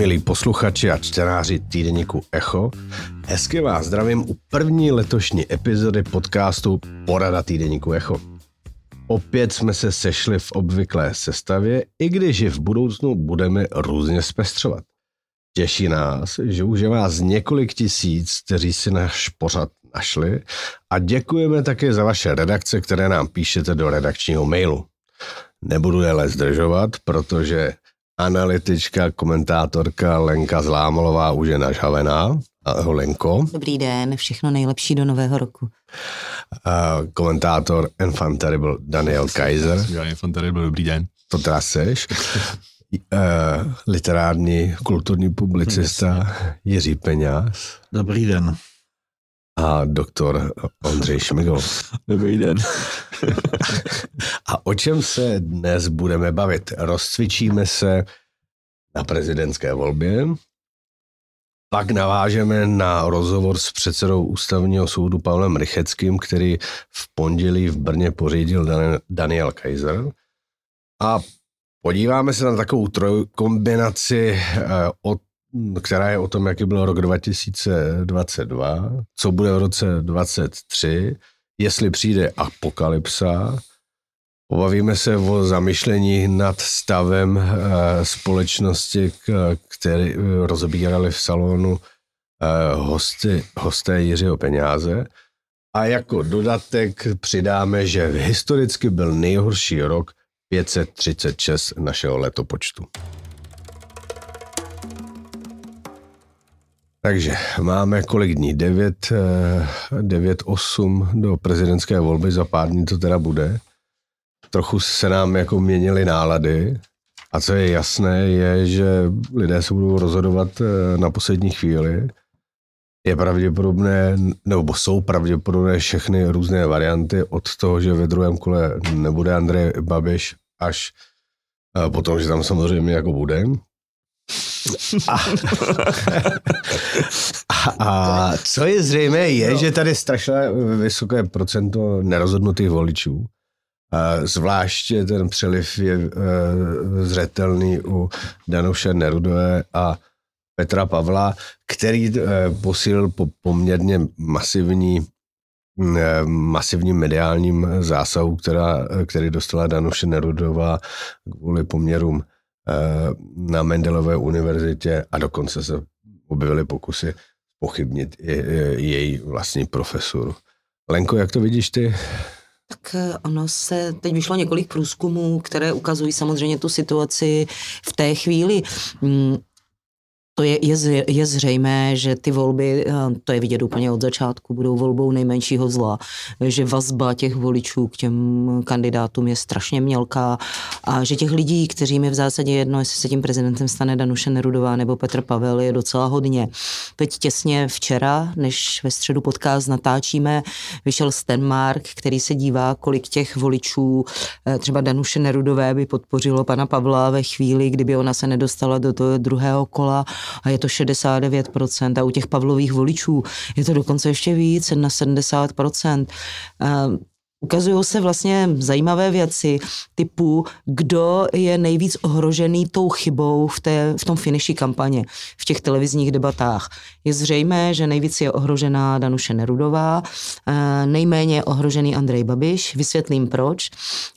milí posluchači a čtenáři týdeníku Echo. Hezky vás zdravím u první letošní epizody podcastu Porada týdeníku Echo. Opět jsme se sešli v obvyklé sestavě, i když v budoucnu budeme různě zpestřovat. Těší nás, že už je vás několik tisíc, kteří si náš pořad našli a děkujeme také za vaše redakce, které nám píšete do redakčního mailu. Nebudu je zdržovat, protože analytička, komentátorka Lenka Zlámalová už je nažhavená. Ahoj Lenko. Dobrý den, všechno nejlepší do nového roku. Uh, komentátor Enfant Terrible Daniel Kaiser. Já Enfant Terrible, dobrý den. To teda seš. Uh, literární, kulturní publicista Jiří Peňáz. Dobrý den. A doktor Ondřej Šmigol. Dobrý den. A o čem se dnes budeme bavit? Rozcvičíme se na prezidentské volbě, pak navážeme na rozhovor s předsedou ústavního soudu Pavlem Rycheckým, který v pondělí v Brně pořídil Daniel Kaiser. A podíváme se na takovou trojkombinaci, eh, která je o tom, jaký byl rok 2022, co bude v roce 2023, jestli přijde apokalypsa, Pobavíme se o zamyšlení nad stavem eh, společnosti, který eh, rozbírali v salonu eh, hosty, hosté Jiřího peněze. A jako dodatek přidáme, že historicky byl nejhorší rok 536 našeho letopočtu. Takže máme kolik dní? 9, 9, 8 do prezidentské volby, za pár dní to teda bude trochu se nám jako měnily nálady a co je jasné, je, že lidé se budou rozhodovat eh, na poslední chvíli. Je pravděpodobné, nebo jsou pravděpodobné všechny různé varianty od toho, že ve druhém kole nebude Andrej Babiš, až eh, potom, že tam samozřejmě jako bude. A, a co je zřejmé, je, že tady strašně vysoké procento nerozhodnutých voličů. Zvláště ten přeliv je e, zřetelný u Danuše Nerudové a Petra Pavla, který e, posílil po poměrně masivní e, masivním mediálním zásahu, která, který dostala Danuše Nerudová kvůli poměrům na Mendelové univerzitě a dokonce se objevily pokusy pochybnit její vlastní profesuru. Lenko, jak to vidíš ty? Tak eh, ono se, teď vyšlo několik průzkumů, které ukazují samozřejmě tu situaci v té chvíli. To je, je, je zřejmé, že ty volby, eh, to je vidět úplně od začátku, budou volbou nejmenšího zla, že vazba těch voličů k těm kandidátům je strašně mělká a že těch lidí, kterým je v zásadě jedno, jestli se tím prezidentem stane Danuše Nerudová nebo Petr Pavel, je docela hodně. Teď těsně včera, než ve středu podcast natáčíme, vyšel Stenmark, který se dívá, kolik těch voličů eh, třeba Danuše Nerudové by podpořilo pana Pavla ve chvíli, kdyby ona se nedostala do toho druhého kola a je to 69% a u těch Pavlových voličů je to dokonce ještě víc, na 70%. Ukazují se vlastně zajímavé věci typu, kdo je nejvíc ohrožený tou chybou v, té, v tom finiši kampaně, v těch televizních debatách. Je zřejmé, že nejvíc je ohrožená Danuše Nerudová, nejméně je ohrožený Andrej Babiš. Vysvětlím proč.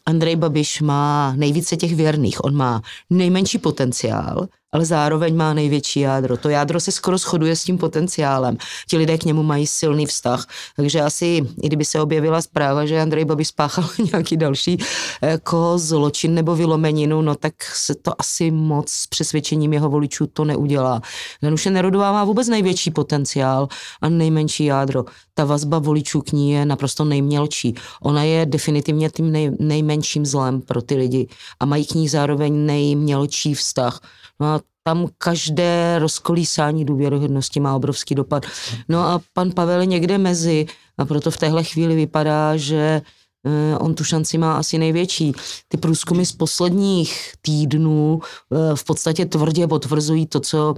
Andrej Babiš má nejvíce těch věrných, on má nejmenší potenciál, ale zároveň má největší jádro. To jádro se skoro shoduje s tím potenciálem. Ti lidé k němu mají silný vztah. Takže asi, i kdyby se objevila zpráva, že Andrej Babiš spáchal nějaký další jako zločin nebo vylomeninu, no tak se to asi moc s přesvědčením jeho voličů to neudělá. Danuše Nerudová má vůbec největší potenciál a nejmenší jádro. Ta vazba voličů k ní je naprosto nejmělčí. Ona je definitivně tím nej, nejmenším zlem pro ty lidi a mají k ní zároveň nejmělčí vztah. No a tam každé rozkolísání důvěryhodnosti má obrovský dopad. No a pan Pavel je někde mezi a proto v téhle chvíli vypadá, že eh, on tu šanci má asi největší. Ty průzkumy z posledních týdnů eh, v podstatě tvrdě potvrzují to, co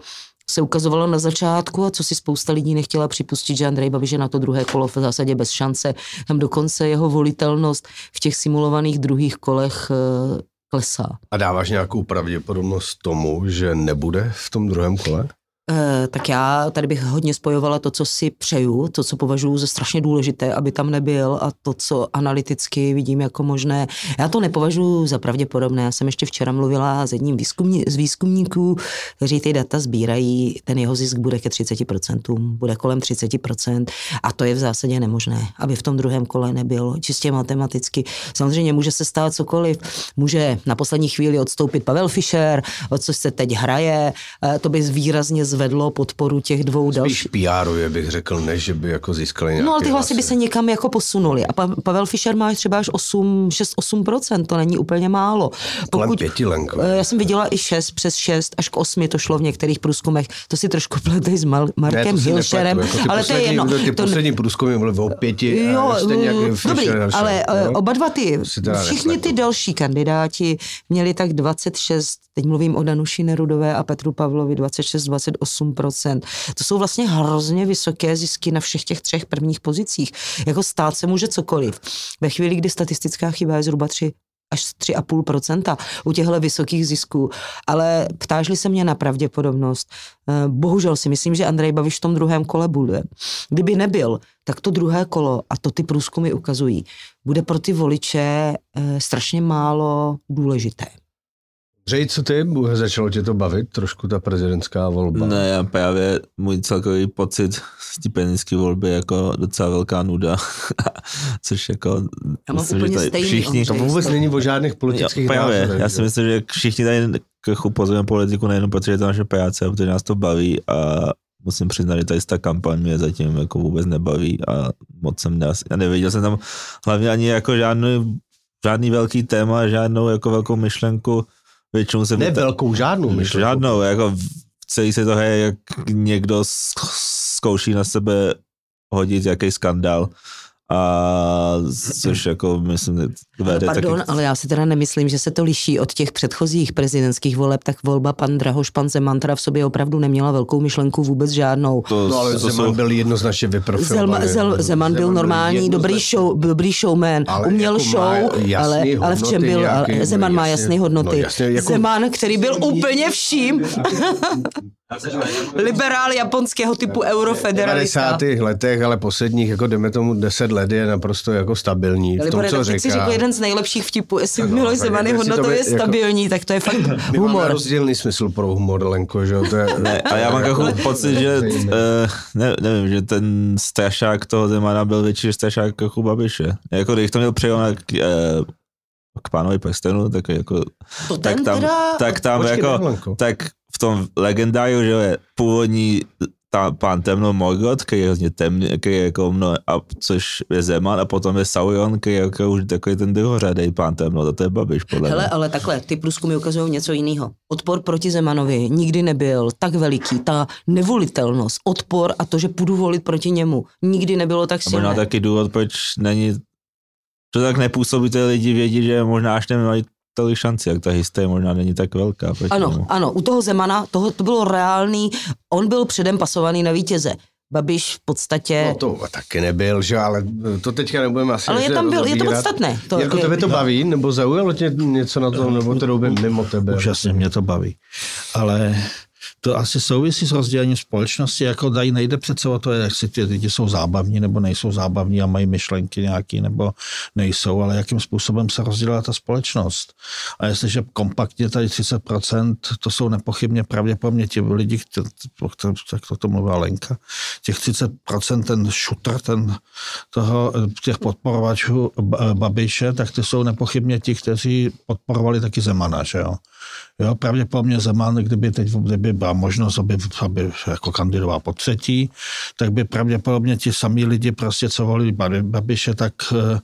se ukazovalo na začátku a co si spousta lidí nechtěla připustit, že Andrej Babiš je na to druhé kolo v zásadě bez šance. Tam dokonce jeho volitelnost v těch simulovaných druhých kolech eh, klesá. A dáváš nějakou pravděpodobnost tomu, že nebude v tom druhém kole? Eh, tak já tady bych hodně spojovala to, co si přeju, to, co považuji za strašně důležité, aby tam nebyl a to, co analyticky vidím jako možné. Já to nepovažuji za pravděpodobné. Já jsem ještě včera mluvila s jedním výzkumní, z výzkumníků, kteří ty data sbírají, ten jeho zisk bude ke 30%, bude kolem 30% a to je v zásadě nemožné, aby v tom druhém kole nebyl čistě matematicky. Samozřejmě může se stát cokoliv, může na poslední chvíli odstoupit Pavel Fischer, o co se teď hraje, eh, to by výrazně zvedlo podporu těch dvou dalších. Spíš pr bych řekl, než že by jako získali nějaké No ale ty hlasy by se někam jako posunuli. A pa- Pavel Fischer má třeba až 8, 6-8%, to není úplně málo. Kolem pěti, Lenko. Eh, Já jsem viděla i 6, přes 6 až k 8 to šlo v některých průzkumech. To si trošku pletej s Mal- Markem ne, Hilšerem, nepletu, jako ale to je poslední- jedno. Ty To poslední průzkumy byly o pěti, Jo, a stejně jak mm, Fischer dobrý, ale eh, jo? oba dva ty, všichni ty další kandidáti měli tak 26, teď mluvím o Danuši Nerudové a Petru Pavlovi, 26-28%. To jsou vlastně hrozně vysoké zisky na všech těch třech prvních pozicích. Jako stát se může cokoliv. Ve chvíli, kdy statistická chyba je zhruba 3 až 3,5% u těchto vysokých zisků. Ale ptážli se mě na pravděpodobnost. Eh, Bohužel si myslím, že Andrej Babiš v tom druhém kole bude. Kdyby nebyl, tak to druhé kolo, a to ty průzkumy ukazují, bude pro ty voliče eh, strašně málo důležité. Dřej, co ty? Začalo tě to bavit trošku ta prezidentská volba? Ne, já právě můj celkový pocit z té prezidentské volby je jako docela velká nuda, což jako... Já mám úplně tady stejný, všichni. To vůbec není o žádných Jo, politických právě, názorech. já si že? myslím, že všichni tady k upozorňujeme politiku nejenom protože je to naše práce, a protože nás to baví a musím přiznat, že tady ta kampaň mě zatím jako vůbec nebaví a moc jsem ne, já neviděl jsem tam hlavně ani jako žádný, žádný velký téma, žádnou jako velkou myšlenku, většinou se Ne velkou, žádnou myšlenku. Žádnou, jako celý se to je, jak někdo zkouší na sebe hodit jaký skandál a což jako myslím vede Pardon, taky... ale já si teda nemyslím, že se to liší od těch předchozích prezidentských voleb, tak volba pan Drahoš, pan Zeman teda v sobě opravdu neměla velkou myšlenku vůbec žádnou. To, No ale to Zeman jsou, byl jednoznačně vyprofilovaný. Zelma, zel, Zeman byl normální, jednoznačně- dobrý, show, dobrý showman, Ale uměl jako show, má jasný ale, ale v čem byl, nějaký, ale no Zeman má jasně, jasné hodnoty. no jasně, jako- Zeman, který byl úplně vším, liberál japonského typu v eurofederalista. 90. letech, ale posledních, jako jdeme tomu 10 let, je naprosto jako stabilní v tom, co teď si říká. řekl jeden z nejlepších vtipů, jestli No, Miloš tak Zeman je jako hodnotově jako- stabilní, tak to je fakt My máme humor. rozdílný smysl pro humor, Lenko, že jo, to je... ne, a já mám jako pocit, že uh, ne, nevím, že ten strašák toho Zemana byl větší než strašák jako Babiše. Jako když to měl přejonat k, uh, k pánovi prstenu, tak jako To tak tam, teda... tak tam Počkej, jako, tak v tom legendáriu, že je původní pán temno Morgoth, který je hrozně temný, který je jako mno, a což je Zeman, a potom je Sauron, který je jako už takový ten druhořadej pán temno, to je Babiš, podle Hele, mě. ale takhle, ty průzkumy ukazují něco jiného. Odpor proti Zemanovi nikdy nebyl tak veliký. Ta nevolitelnost, odpor a to, že půjdu volit proti němu, nikdy nebylo tak A možná silné. taky důvod, proč není, to tak nepůsobí, ty lidi vědí, že možná až nemají tolik šanci, jak ta hysterie možná není tak velká. Ano, němu. ano, u toho Zemana toho, to bylo reálný, on byl předem pasovaný na vítěze. Babiš v podstatě... No to taky nebyl, že ale to teďka nebudeme asi ale je tam byl, je to podstatné. To Jako je, tebe to baví, nebo zaujalo tě něco na tom, nebo to mimo tebe? Úžasně mě to baví. Ale to asi souvisí s rozdělením společnosti, jako dají nejde přece o to, jestli ty lidi jsou zábavní nebo nejsou zábavní a mají myšlenky nějaký nebo nejsou, ale jakým způsobem se rozdělila ta společnost. A jestliže kompaktně tady 30%, to jsou nepochybně pravděpodobně ti lidi, jak to, to mluvila Lenka, těch 30% ten šutr, ten toho, těch podporovačů Ba- Babiše, tak ty jsou nepochybně ti, kteří podporovali taky Zemana, že jo. Jo, pravděpodobně Zeman, kdyby teď kdyby byla možnost, aby, aby jako kandidoval po třetí, tak by pravděpodobně ti samí lidi prostě, co volili Babi- Babiše, tak, eh,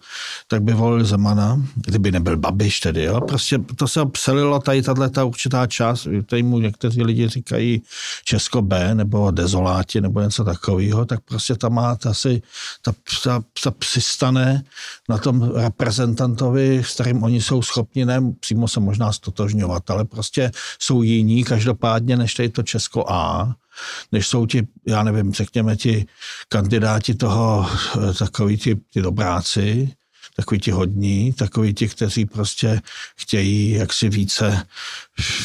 tak by volili Zemana, kdyby nebyl Babiš tedy, jo. Prostě to se přelilo tady tahle ta určitá část, tady mu někteří lidi říkají Česko B nebo dezoláti nebo něco takového, tak prostě ta má ta si, ta, ta, ta přistane na tom reprezentantovi, s kterým oni jsou schopni ne přímo se možná stotožňovat, ale prostě jsou jiní každopádně než tady to Česko A, než jsou ti, já nevím, řekněme ti kandidáti toho, eh, takový ti, ti dobráci, takový ti hodní, takový ti, kteří prostě chtějí jaksi více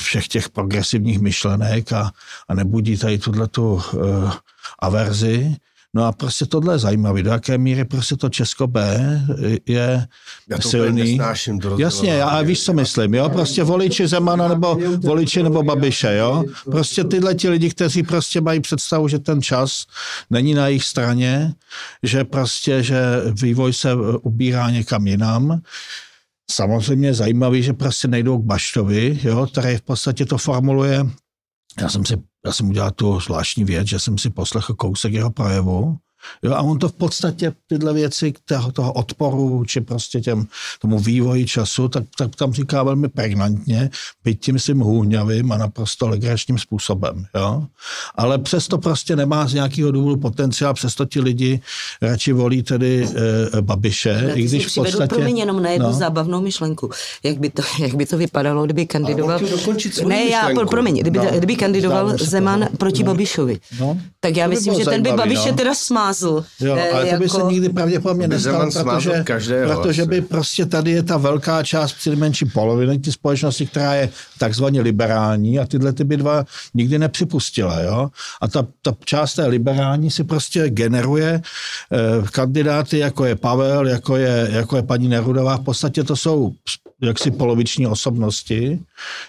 všech těch progresivních myšlenek a, a nebudí tady tuhle tu uh, averzi. No a prostě tohle je zajímavé, do jaké míry prostě to Česko B je Já to silný. to Jasně, já víš, co myslím, jo? Prostě voliči Zemana nebo voliči nebo Babiše, jo? Prostě tyhle ti lidi, kteří prostě mají představu, že ten čas není na jejich straně, že prostě, že vývoj se ubírá někam jinam. Samozřejmě je zajímavý, že prostě nejdou k Baštovi, jo? který v podstatě to formuluje já jsem si, já jsem udělal tu zvláštní věc, že jsem si poslechl kousek jeho projevu Jo, a on to v podstatě tyhle věci toho, toho odporu, či prostě těm, tomu vývoji času, tak, tak tam říká velmi pregnantně, byť tím svým hůňavým a naprosto legračním způsobem. Jo? Ale přesto prostě nemá z nějakého důvodu potenciál, přesto ti lidi radši volí tedy e, Babiše, Já i když v podstatě... Promiň, jenom na jednu no. zábavnou myšlenku. Jak by, to, jak by to vypadalo, kdyby kandidoval... Ne, já, myšlenku. promiň, kdyby, no. kdyby kandidoval Zeman proti no. Babišovi. No. Tak já To by myslím, bylo že ten by Babiše no. teda smázl. Jo, Eh, ale to by se nikdy pravděpodobně nestalo, protože, každého protože by prostě tady je ta velká část, přinejmenší poloviny té společnosti, která je takzvaně liberální a tyhle ty by dva nikdy nepřipustila. Jo? A ta, ta část té liberální si prostě generuje eh, kandidáty, jako je Pavel, jako je, jako je paní Nerudová. V podstatě to jsou jaksi poloviční osobnosti,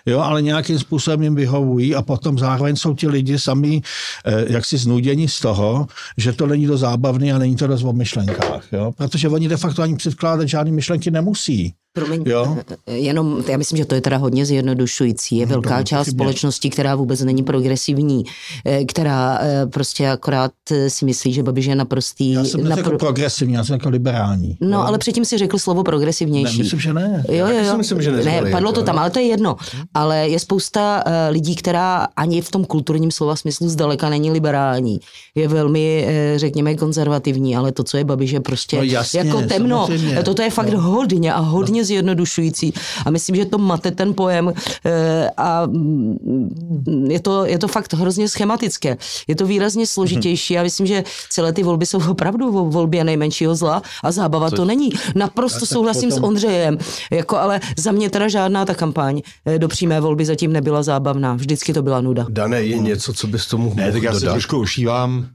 jo, ale nějakým způsobem jim vyhovují a potom zároveň jsou ti lidi sami eh, jaksi znuděni z toho, že to není do zábavný a není to dost o myšlenkách, jo, protože oni de facto ani předkládat žádné myšlenky nemusí. Promiň, Jo. jenom, já myslím, že to je teda hodně zjednodušující. Je No, velká část společnosti, která vůbec není progresivní, eh, která eh, prostě akorát eh, si myslí, že Babiš je naprostý... Já jsem neřekl progresivní, já jsem řekl liberální. No, jo. ale předtím si řekl slovo ne, progresivnější. myslím, že ne. Jo, jo, jo. myslím, že ne, padlo to jako, tam, ale to je jedno. Ale je spousta lidí, která ani v tom kulturním slova smyslu zdaleka není liberální. Je velmi, řekněme, konzervativní, ale to, co je Babiš, je prostě No jasně, jako temno. samozřejmě. Toto je fakt No. hodně a hodně zjednodušující. A myslím, že to mate ten pojem eh, a mm, je to, je to fakt hrozně schematické. Je to výrazně složitější a myslím, že celé ty volby jsou opravdu o volbě nejmenšího zla a zábava to není. Naprosto tak souhlasím s potom- Ondřejem. Jako, ale za mě teda žádná ta kampaň eh, do přímé volby zatím nebyla zábavná. Vždycky to byla nuda. Dané, je něco, co bys tomu Ne, mohl tak já se dodat? trošku ošívám.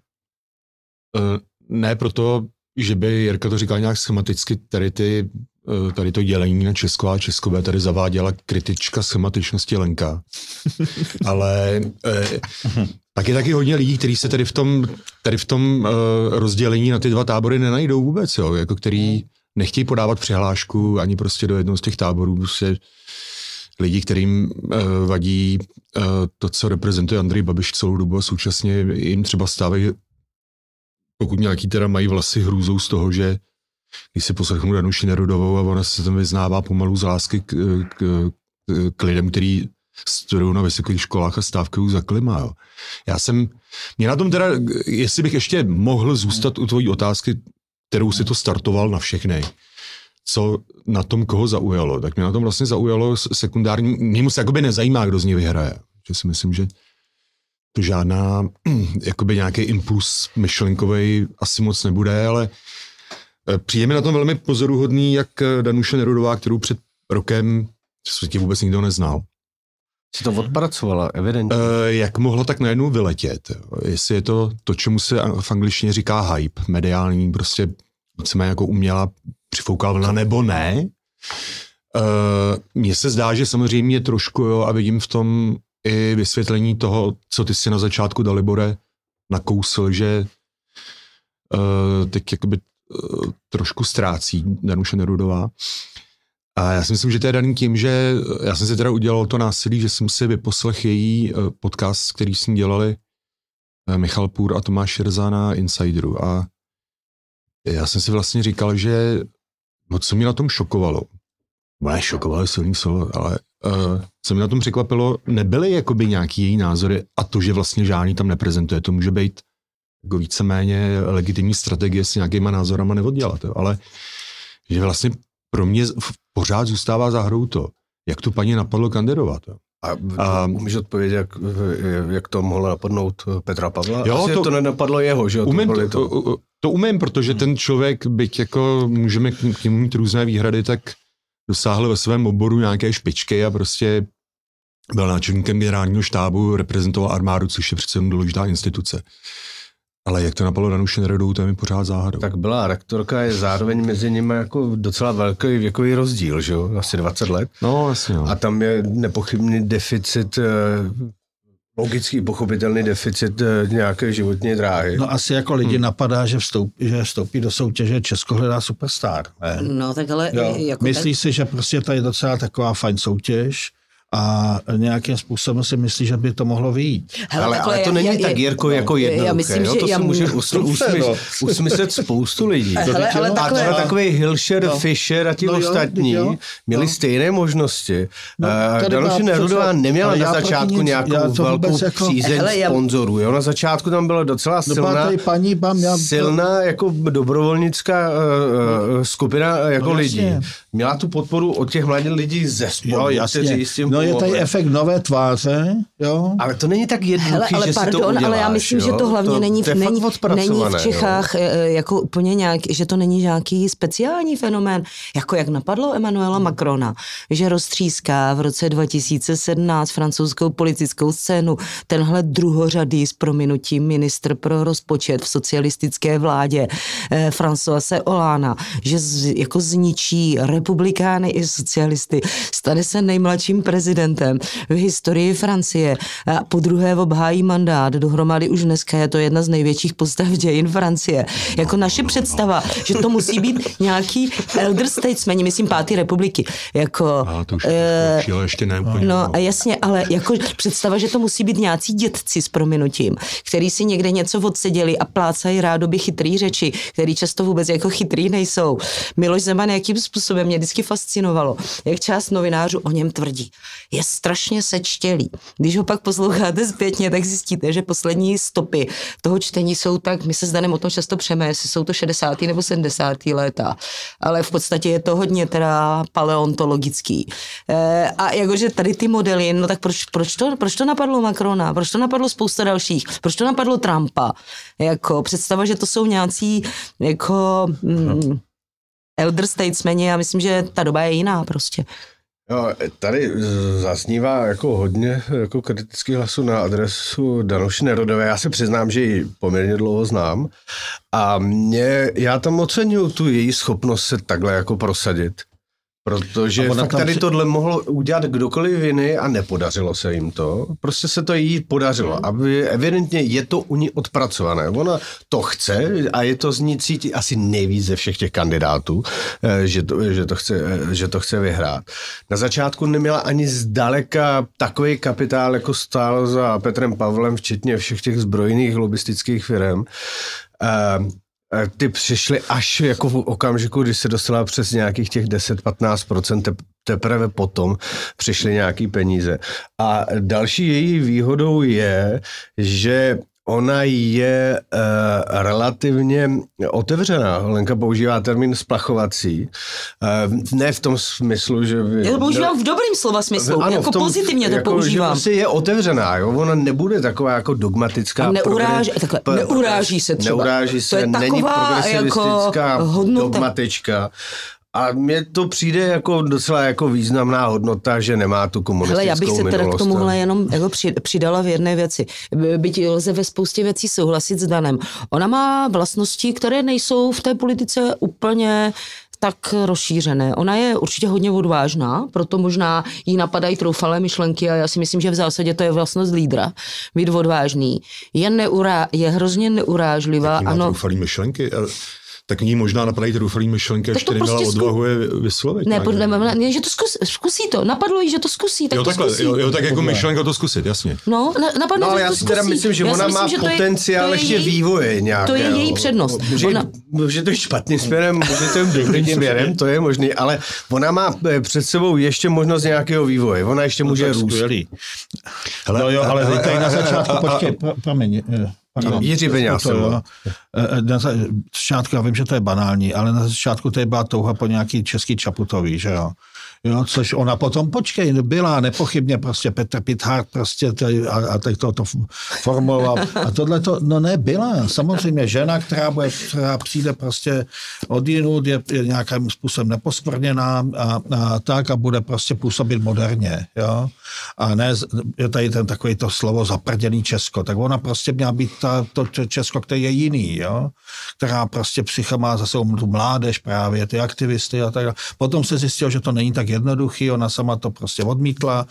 Eh, Ne proto, že by Jirka to říkal nějak schematicky, tady, ty, tady to dělení na Česko a Českové tady zaváděla kritička schematičnosti Lenka. Ale eh, tak je taky hodně lidí, kteří se tady v tom, tady v tom eh, rozdělení na ty dva tábory nenajdou vůbec, jo, jako který nechtějí podávat přihlášku ani prostě do jednoho z těch táborů, prostě lidi, kterým uh, vadí uh, to, co reprezentuje Andrej Babiš celou dobu a současně jim třeba stávají, pokud nějaký teda mají vlasy hrůzou z toho, že když si poslechnu Danuši Nerudovou a ona se tam vyznává pomalu z lásky k, k, k lidem, který studují na vysokých školách a stávkují za klima. Jo. Já jsem, mě na tom teda, jestli bych ještě mohl zůstat u tvojí otázky, kterou si to startoval na všechny, co na tom koho zaujalo, tak mě na tom vlastně zaujalo sekundární, mě moc jakoby nezajímá, kdo z ní vyhraje. Že si myslím, že to žádná, jakoby nějaký impuls myšlenkový asi moc nebude, ale eh, přijde mi na tom velmi pozoruhodný, jak eh, Danuše Nerudová, kterou před rokem v světě vůbec nikdo neznal, Si to odpracovala, evidentně. Eh, jak mohla tak najednou vyletět. Jestli je to to, čemu se v angličtině říká hype, mediální, prostě víceméně jako uměla přifouká vlna, nebo ne. Uh, Mně se zdá, že samozřejmě trošku, jo, a vidím v tom i vysvětlení toho, co ty si na začátku Dalibore nakousl, že uh, teď jakoby trošku ztrácí Danuše Nerudová. A já si myslím, že to je daný tím, že já jsem si teda udělal to násilí, že jsem si vyposlech její eh, podcast, který s ní dělali eh, Michal Půr a Tomáš Šerza na Insideru. A já jsem si vlastně říkal, že no, co mě na tom šokovalo, no ne, šokovalo silný slovo, ale uh, co mě na tom překvapilo, nebyly jakoby nějaký její názory a to, že vlastně žádný tam neprezentuje, to může být jako víceméně legitimní strategie s nějakýma názorama neoddělat, jo. ale že vlastně pro mě pořád zůstává za hrou to, jak tu paní napadlo kandidovat. Jo. A, A- umíš odpovědět, jak, jak to mohlo napadnout Petra Pavla? Jo, Asi to- to, nenapadlo jeho, že Umím to, to, to, umím, protože ten člověk, byť jako můžeme k němu mít různé výhrady, tak dosáhl ve svém oboru nějaké špičky a prostě byl náčelníkem generálního štábu, reprezentoval armádu, což je přece důležitá instituce. Ale jak to napadlo Danuše Nerodou, to je mi pořád záhadou. Tak byla rektorka, je zároveň mezi nimi jako docela velký věkový rozdíl, že jo? Asi 20 let. No, jasně. No. A tam je nepochybný deficit, eh, logický, pochopitelný deficit eh, nějaké životní dráhy. No asi jako lidi hmm. napadá, že vstoupí, že vstoupí do soutěže Česko hledá superstar. Ne? No tak ale Jo. jako Myslí si, že prostě to je docela taková fajn soutěž a nějakým způsobem si myslí, že by to mohlo vyjít. Hele, ale, ale to já- není já- tak, Jirko, no, jako já jednoduché. myslím, jo? že To já si může no. usmyslet spoustu lidí. Hele, ale a takhle- třeba takový Hilšer, No. Fischer a ti No ostatní jo. měli No. stejné možnosti. No, No, Danuše má Nerudová neměla na já začátku nic- nějakou já velkou jako- přízeň já- sponzorů. Na začátku tam byla docela No, silná, paní, já, silná jako dobrovolnická uh, skupina jako No, lidí. Měla tu podporu od těch mladých lidí ze spodu, jo, jasně. kteří s tím No je tady efekt nové tváře, jo. Ale to není tak jednoduchý, Hele, ale že si to pardon, uděláš, ale já myslím, jo? že to hlavně není, to není, fakt není odpracované, v Čechách e, jako úplně nějak, že to není nějaký speciální fenomén, jako jak napadlo Emanuela Macrona, že roztříská v roce 2017 francouzskou politickou scénu tenhle druhořadý s prominutím ministr pro rozpočet v socialistické vládě eh, Françoise Olána, že z, jako zničí republikány i socialisty, stane se nejmladším prezidentem v historii Francie a po druhé obhájí mandát, dohromady už dneska je to jedna z největších postav dějin Francie. Jako naše představa, že to musí být nějaký elder statesman, myslím pátý republiky. Jako, A to už eh, uh, ještě ne úplně. No a jasně, ale jako představa, že to musí být nějací dětci s prominutím, který si někde něco odseděli a plácají rádoby chytrý řeči, který často vůbec jako chytrý nejsou. Miloš Zeman, jakým způsobem mě vždycky fascinovalo, jak část novinářů o něm tvrdí. Je strašně sečtělý. Když ho pak posloucháte zpětně, tak zjistíte, že poslední stopy toho čtení jsou tak, my se s Danem o tom často přeme, jestli jsou to 60. nebo 70. léta, ale v podstatě je to hodně teda paleontologický. E, a jakože tady ty modely, no tak proč, proč, to, proč to napadlo Macrona, proč to napadlo spousta dalších, proč to napadlo Trumpa, jako představa, že to jsou nějací jako mm, elder statesmeni, já myslím, že ta doba je jiná prostě. Jo, tady zaznívá jako hodně jako kritických hlasů na adresu Danuše Nerodové. Já se přiznám, že ji poměrně dlouho znám a mě, já tam oceňuju tu její schopnost se takhle jako prosadit. Protože fakt tady při- tohle mohlo udělat kdokoliv jiný a nepodařilo se jim to. Prostě se to jí podařilo. Aby evidentně je to u ní odpracované. Ona to chce a je to z ní cítit asi nejvíc ze všech těch kandidátů, eh, že to, že to, chce, eh, že to chce vyhrát. Na začátku neměla ani zdaleka takový kapitál, jako stál za Petrem Pavlem, včetně všech těch zbrojných lobistických firm. Eh, ty přišly až jako v okamžiku, kdy se dostala přes nějakých těch 10-15%, te- teprve potom přišly nějaký peníze. A další její výhodou je, že ona je uh, relativně otevřená. Lenka používá termín splachovací. Uh, ne v tom smyslu, že... By, Já to používám v dobrým slova smyslu, Ano, jako tom, pozitivně to jako, používám. Že prostě je otevřená, jo? ona nebude taková jako dogmatická. A neuráží- progres- takhle, p- neuráží se třeba. Neuráží To se, je není taková progresivistická jako hodnota. dogmatička. A mně to přijde jako docela jako významná hodnota, že nemá tu komunistickou Hele, já bych se teda k tomuhle jenom jako při- přidala v jedné věci. By- Byť lze ve spoustě věcí souhlasit s Danem. Ona má vlastnosti, které nejsou v té politice úplně tak rozšířené. Ona je určitě hodně odvážná, proto možná jí napadají troufalé myšlenky a já si myslím, že v zásadě to je vlastnost lídra, být odvážný. Je, neurá, je hrozně neurážlivá. Ano. Ano, troufalý myšlenky. Tak ní možná napadají troufalý myšlenky, až tady měla prostě zku- odvahu je vyslovit. ne, nějak. podle mě, ne, že to zkus, zkusí to. Napadlo jí, že to zkusí, tak jo, to takhle, zkusí. jo, jo, tak jako myšlenka to zkusit, jasně. No, na, napadlo, No ale že já to si teda myslím, že Já ona má myslím, že to je- potenciál to je ještě její- vývoje nějakého. To je její přednost. Může, Ona- může to jít špatným směrem, může to jít dobrým směrem, to je možný, ale ona má eh, před sebou ještě možnost nějakého vývoje. Ona ještě může Tak růst. Hele, no jo, ale na začátku, počkej, pro- promiň, eh, Pardon. Jiří To jsem jo. byl. Eh, eh, Na začátku, já vím, že to je banální, ale na začátku to byla touha po nějaký český Čaputový, že jo. Jo, což ona potom, počkej, byla nepochybně prostě Petr Pithard prostě tady, a, a teď to, to formuloval. A tohle to, no ne, byla. Samozřejmě žena, která, bude, která přijde prostě od jinut, je, je nějakým způsobem neposkvrněná a, a, tak a bude prostě působit moderně, jo. A ne, je tady ten takový to slovo zaprděný Česko, tak ona prostě měla být ta, to, Česko, které je jiný, jo. Která prostě psycha má zase tu mládež právě, ty aktivisty a tak. Potom se zjistilo, že to není tak jednoduchý, ona sama to prostě odmítla.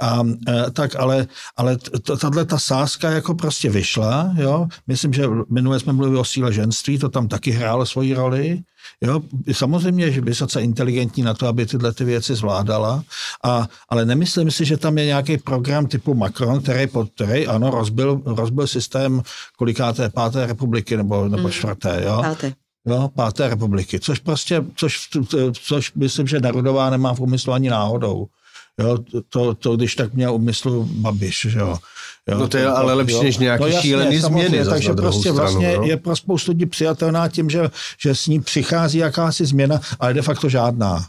A, e, tak ale, ale tahle ta sázka jako prostě vyšla, jo. Myslím, že minule jsme mluvili o síle ženství, to tam taky hrálo svoji roli. Jo, samozřejmě, že vysoce inteligentní na to, aby tyhle ty věci zvládala, a, ale nemyslím si, že tam je nějaký program typu Macron, který, pod, který ano, rozbil, rozbil systém kolikáté páté republiky nebo, nebo čtvrté, jo. Máte. Jo, páté republiky, což prostě, což, což myslím, že Narudová nemá v úmyslu ani náhodou. Jo, to, to, když tak měl úmyslu Babiš, že jo. jo No to je ale lepší než nějaký šílený samozřejmě, změny zas Takže prostě stranu, vlastně jo. je pro spoustu lidí přijatelná tím, že, že s ní přichází jakási změna, ale de facto žádná.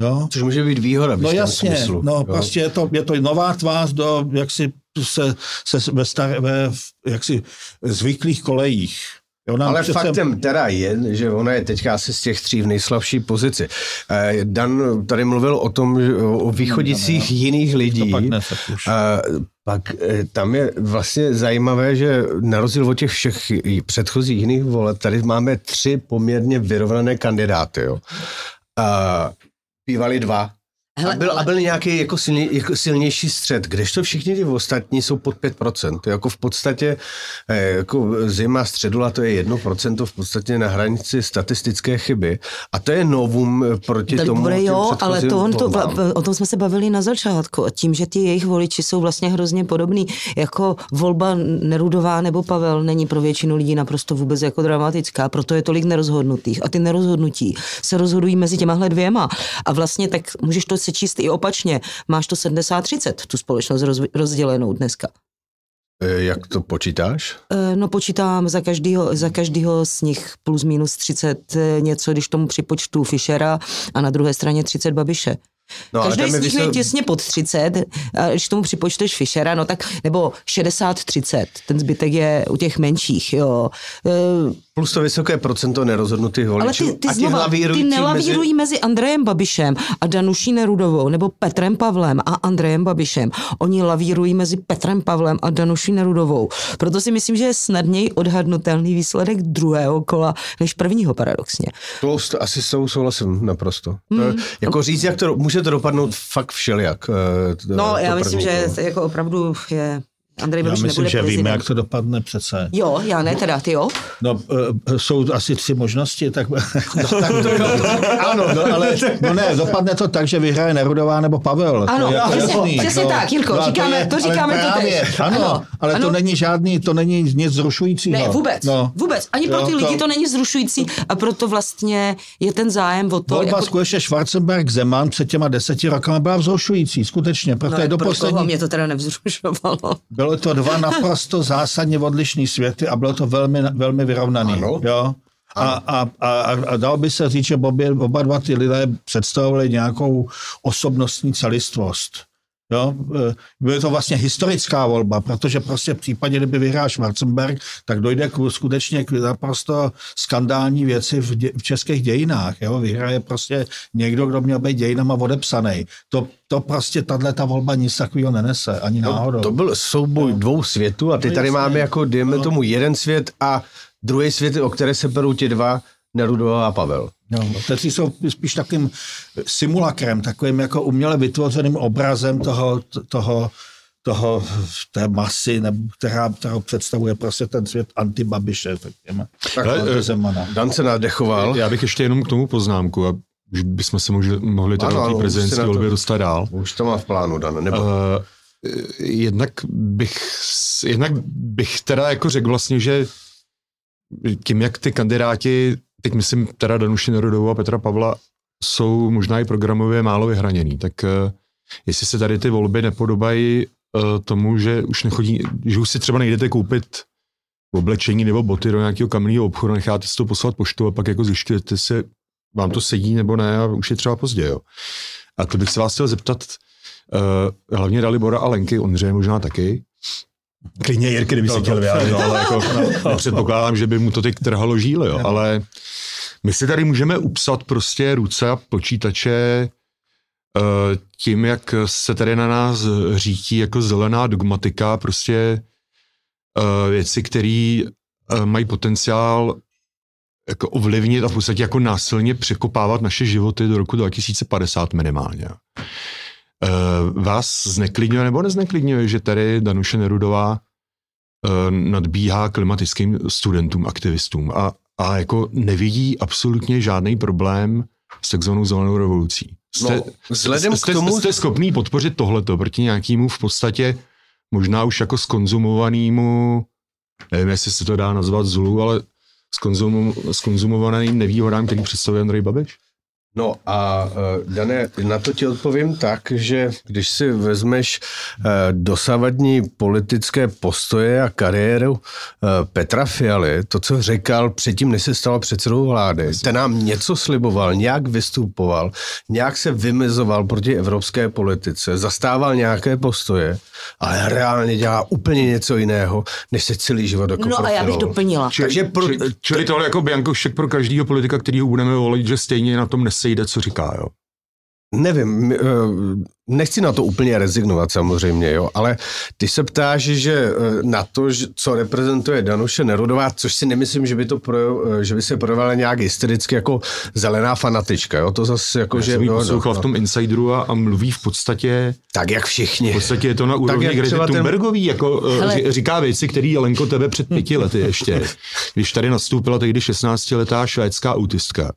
Jo? Což může být výhoda v No jasně, smyslu, no jo. prostě je to, je to nová tvář do jaksi se, se ve, star, ve jaksi zvyklých kolejích. Jo, nám Ale přece- faktem teda je, že ona je teďka asi z těch tří v nejslabší pozici. Eh, Dan tady mluvil o tom, že o východicích jiných lidí. To pak. A pak eh, tam je vlastně zajímavé, že na rozdíl od těch všech předchozích jiných voleb, tady máme tři poměrně vyrovnané kandidáty. Jo. A bývali dva. Hele, a, byl, ale- a byl nějaký jako, silně, jako silnější střed, kdežto všichni ty ostatní jsou pod 5%. Jako v podstatě eh, jako zima středula to je 1% v podstatě na hranici statistické chyby. A to je novum eh, proti Tak tomu. těm jo, ale to, on to, o tom jsme se bavili na začátku. A tím, že ty jejich voliči jsou vlastně hrozně podobný, jako volba Nerudová nebo Pavel není pro většinu lidí naprosto vůbec jako dramatická, proto je tolik nerozhodnutých. A ty nerozhodnutí se rozhodují mezi těmahle dvěma. A vlastně tak můžeš to sečíst i opačně. Máš to 70-30, tu společnost roz, rozdělenou dneska. Eh, Jak to počítáš? Eh, No počítám za každýho, za každýho z nich plus minus 30 eh, něco, když tomu připočtu Fischera a na druhé straně 30 Babiše. No, Každý z nich je vysel- těsně pod 30, a když tomu připočteš Fischera, no tak, nebo 60-30, ten zbytek je u těch menších, jo. Eh, Plus to vysoké procento nerozhodnutých Ale voličů. ty, ty, a ti znova, ty nelavírují mezi... mezi Andrejem Babišem a Danuší Nerudovou, nebo Petrem Pavlem a Andrejem Babišem. Oni lavírují mezi Petrem Pavlem a Danuší Nerudovou. Proto si myslím, že je snadněji odhadnutelný výsledek druhého kola než prvního paradoxně. To asi s tou souhlasím naprosto. To, Hmm. je- jako říct, jak to může to dopadnout fakt všelijak. eh, to- No, to já myslím, že kolo. to jako opravdu je... Andrej Já Babiš myslím, nebude že prezident. víme, jak to dopadne přece. Jo, já ne teda, ty jo? No, eh, jsou asi tři možnosti, tak, no, tak to, ano, no, ale no ne, dopadne to tak, že vyhraje Nerudová nebo Pavel. Ano, to je jako jasný, přesně tak, Jirko, a říkáme- to říkáme to právě, tež. Ano, Ano, ale ano. to není žádný, to není nic zrušujícího. Ne, vůbec, No. vůbec. Ani pro Jo, ty lidi to- to není zrušující a proto vlastně je ten zájem o to... Volba jako- skutečně Schwarzenberg Zeman před těma deseti rokama byla vzrušující, skutečně, protože no, do poslední... mě to teda nevzrušovalo. Bylo to dva naprosto zásadně odlišný světy a bylo to velmi, velmi vyrovnaný. Ano. Jo? A, a, a, a dalo by se říct, že obě, oba dva ty lidé představovali nějakou osobnostní celistvost. Jo? E, Byla to vlastně historická volba, protože prostě v případě, kdyby vyhrál Schwarzenberg, tak dojde k, skutečně k naprosto skandální věci v, dě, v českých dějinách. Jo? Vyhraje prostě někdo, kdo měl být dějinama odepsaný. To, to prostě tahle ta volba nic takového nenese, ani náhodou. No, to byl souboj dvou světů a ty No, tady máme jako, dejme No. tomu, jeden svět a druhý svět, o které se berou ti dva, Nerudová a Pavel. No, kteří jsou spíš takovým simulakrem, takovým jako uměle vytvořeným obrazem toho, toho, toho té masy, nebo která, kterou představuje prostě ten svět antibabiše, řekněme. Tak, Ale, Ale, eh, Zemana. Dan se nadechoval. Já bych ještě jenom k tomu poznámku a už bychom se mohli, mohli teda Ano, ano, té prezidentské na to- volby dostat dál. Už to má v plánu, Dan. Nebo... Uh, jednak bych, jednak bych teda jako řekl vlastně, že tím, jak ty kandidáti, teď myslím teda Danuši Nerudovou a Petra Pavla, jsou možná i programově málo vyhraněný, tak uh, jestli se tady ty volby nepodobají uh, tomu, že už nechodí, že už si třeba nejdete koupit oblečení nebo boty do nějakého kamenného obchodu, necháte si to poslat poštou a pak jako zjišťujete si, vám to sedí nebo ne a už je třeba pozdě. Jo. A to bych se vás chtěl zeptat, uh, hlavně Dalibora a Lenky, Ondřeje možná taky, Klidně Jirky, kdyby si chtěl vyjádřit. No, ale jako, předpokládám, že by mu to teď trhalo žíly, jo. ale my si tady můžeme upsat prostě ruce a počítače uh, tím, jak se tady na nás řítí jako zelená dogmatika, prostě uh, věci, které uh, mají potenciál jako ovlivnit a v podstatě jako násilně překopávat naše životy do roku 2050 minimálně. Uh, vás zneklidňuje nebo nezneklidňuje, že tady Danuše Nerudová uh, nadbíhá klimatickým studentům, aktivistům a, a jako nevidí absolutně žádný problém s takzvanou zelenou revolucí. Jste, No, vzhledem jste, k tomu- jste, jste schopný podpořit tohleto proti nějakému v podstatě možná už jako skonzumovanému, nevím, jestli se to dá nazvat zlu, ale skonzum, skonzumovaným nevýhodám, který představuje Andrej Babiš? No a uh, Dané, na to ti odpovím tak, že když si vezmeš uh, dosavadní politické postoje a kariéru uh, Petra Fialy, to, co říkal předtím, než se stal předsedou vlády, ten nám něco sliboval, nějak vystupoval, nějak se vymezoval proti evropské politice, zastával nějaké postoje, ale reálně dělá úplně něco jiného, než se celý život jako No a já bych doplnila. Takže pro, Či, čili tohle jako Biankošek pro každého politika, kterýho budeme volit, že stejně na tom nesejde, co říká, jo? Nevím, eh, nechci na to úplně rezignovat samozřejmě, jo, ale ty se ptáš, že eh, na to, co reprezentuje Danuše Nerudová, což si nemyslím, že by, to pro, eh, že by se projevala nějak hystericky jako zelená fanatička, jo, to zase jako, Já že... jsem jo, poslouchal no, v tom Insideru a, a mluví v podstatě, Tak jak všichni. v podstatě je to na úrovni jak Grety třeba ten- Thunbergový, jako Hele. Hele. říká věci, které Lenko tebe před pěti lety ještě, když tady nastoupila tehdy 16-letá švédská autistka,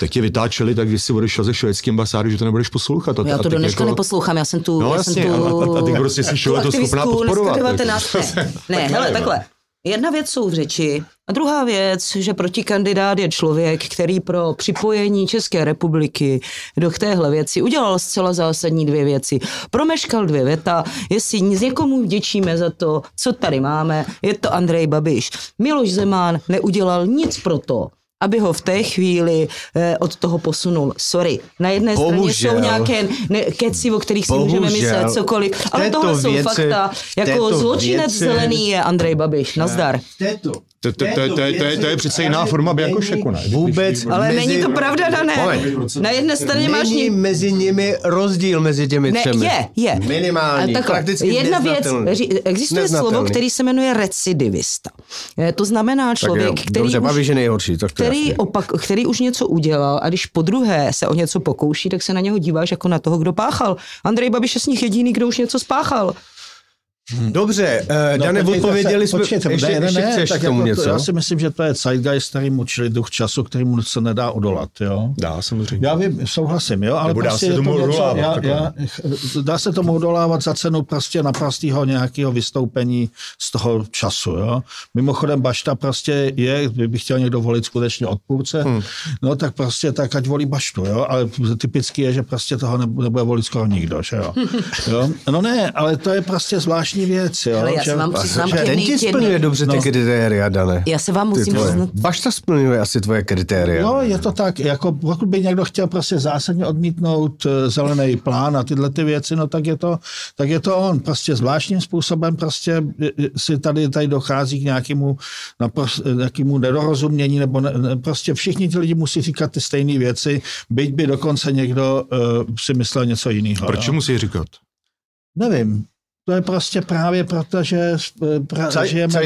tak tě vytáčeli tak, když si odešel ze švédské ambasády, že to nebudeš poslouchat. A, Já a to do dneška jako, neposlouchám, já jsem tu... No já jsem jasně, tu, a- a- a ty prostě jsi to schopná podporovat, dneska jako. 19. Ne, ne hele, nevím, takhle. Jedna věc jsou v řeči a druhá věc, že protikandidát je člověk, který pro připojení České republiky do téhle věci udělal zcela zásadní dvě věci. Promeškal dvě věta, jestli z někomu vděčíme za to, co tady máme, je to Andrej Babiš. Miloš Zeman neudělal nic pro to, aby ho v té chvíli eh, od toho posunul. Sorry, na jedné straně Bohužel. jsou nějaké ne, keci, o kterých si můžeme Bohužel. myslet cokoliv, V ale tohle jsou věci- fakta. v Jako zločinec věci- zelený je Andrej Babiš. Nazdar. Této, To, to, to, to, to, je- to je přece jiná forma Biankošeku, ne? Vůbec Ale mezi, není to pravda, Dané. Na jedné straně máš... Není ně- mezi nimi rozdíl mezi těmi Ne, třemi. je, je. Minimální, takhle, prakticky Jedna věc, existuje Neznatelný. slovo, který se jmenuje recidivista. Eh, To znamená člověk, jo, který dobře, už Babiš je nejhorší, tak to který, opak, který už něco udělal a když po druhé se o něco pokouší, tak se na něho díváš jako na toho, kdo páchal. Andrej Babiš je z nich jediný, kdo už něco spáchal. Dobře, uh, No, Dane, odpověděli se, jsme, počkejte, ještě, ne, ještě ne, chceš tak k tomu jako něco? To, já si myslím, že to je zeitgeist, který mučili duch času, kterýmu se nedá odolat, jo. Dá, samozřejmě. Já vím, souhlasím, jo, ale Nebo dá prostě se je to tomu něco, odolávat, já, já, dá se tomu odolávat za cenu prostě naprostého nějakého vystoupení z toho času, jo. Mimochodem Bašta prostě je, kdyby chtěl někdo volit skutečně odpůrce, hmm. no tak prostě tak ať volí Baštu, jo, ale typicky je, že prostě toho nebu- nebude volit skoro nikdo, že jo. jo? No ne, ale to je prostě zvláštní věc, jo. Ale já že- vám přiznám že- Ten ti splňuje dobře ty No. kritéria, Dane. Já se vám musím přiznat, Bašta splňuje asi tvoje kritéria. Jo, je to tak. Jako pokud by někdo chtěl prostě zásadně odmítnout eh, zelený plán a tyhle ty věci, no tak je to, tak je to on. Prostě zvláštním způsobem prostě eh, eh, si tady, tady dochází k nějakému, napros- eh, nějakému nedorozumění, nebo ne, ne, prostě všichni ti lidi musí říkat ty stejné věci, byť by dokonce někdo uh, si myslel něco jiného. Proč jo. musí říkat? Nevím. To je prostě právě proto, že eh, pra, žijeme,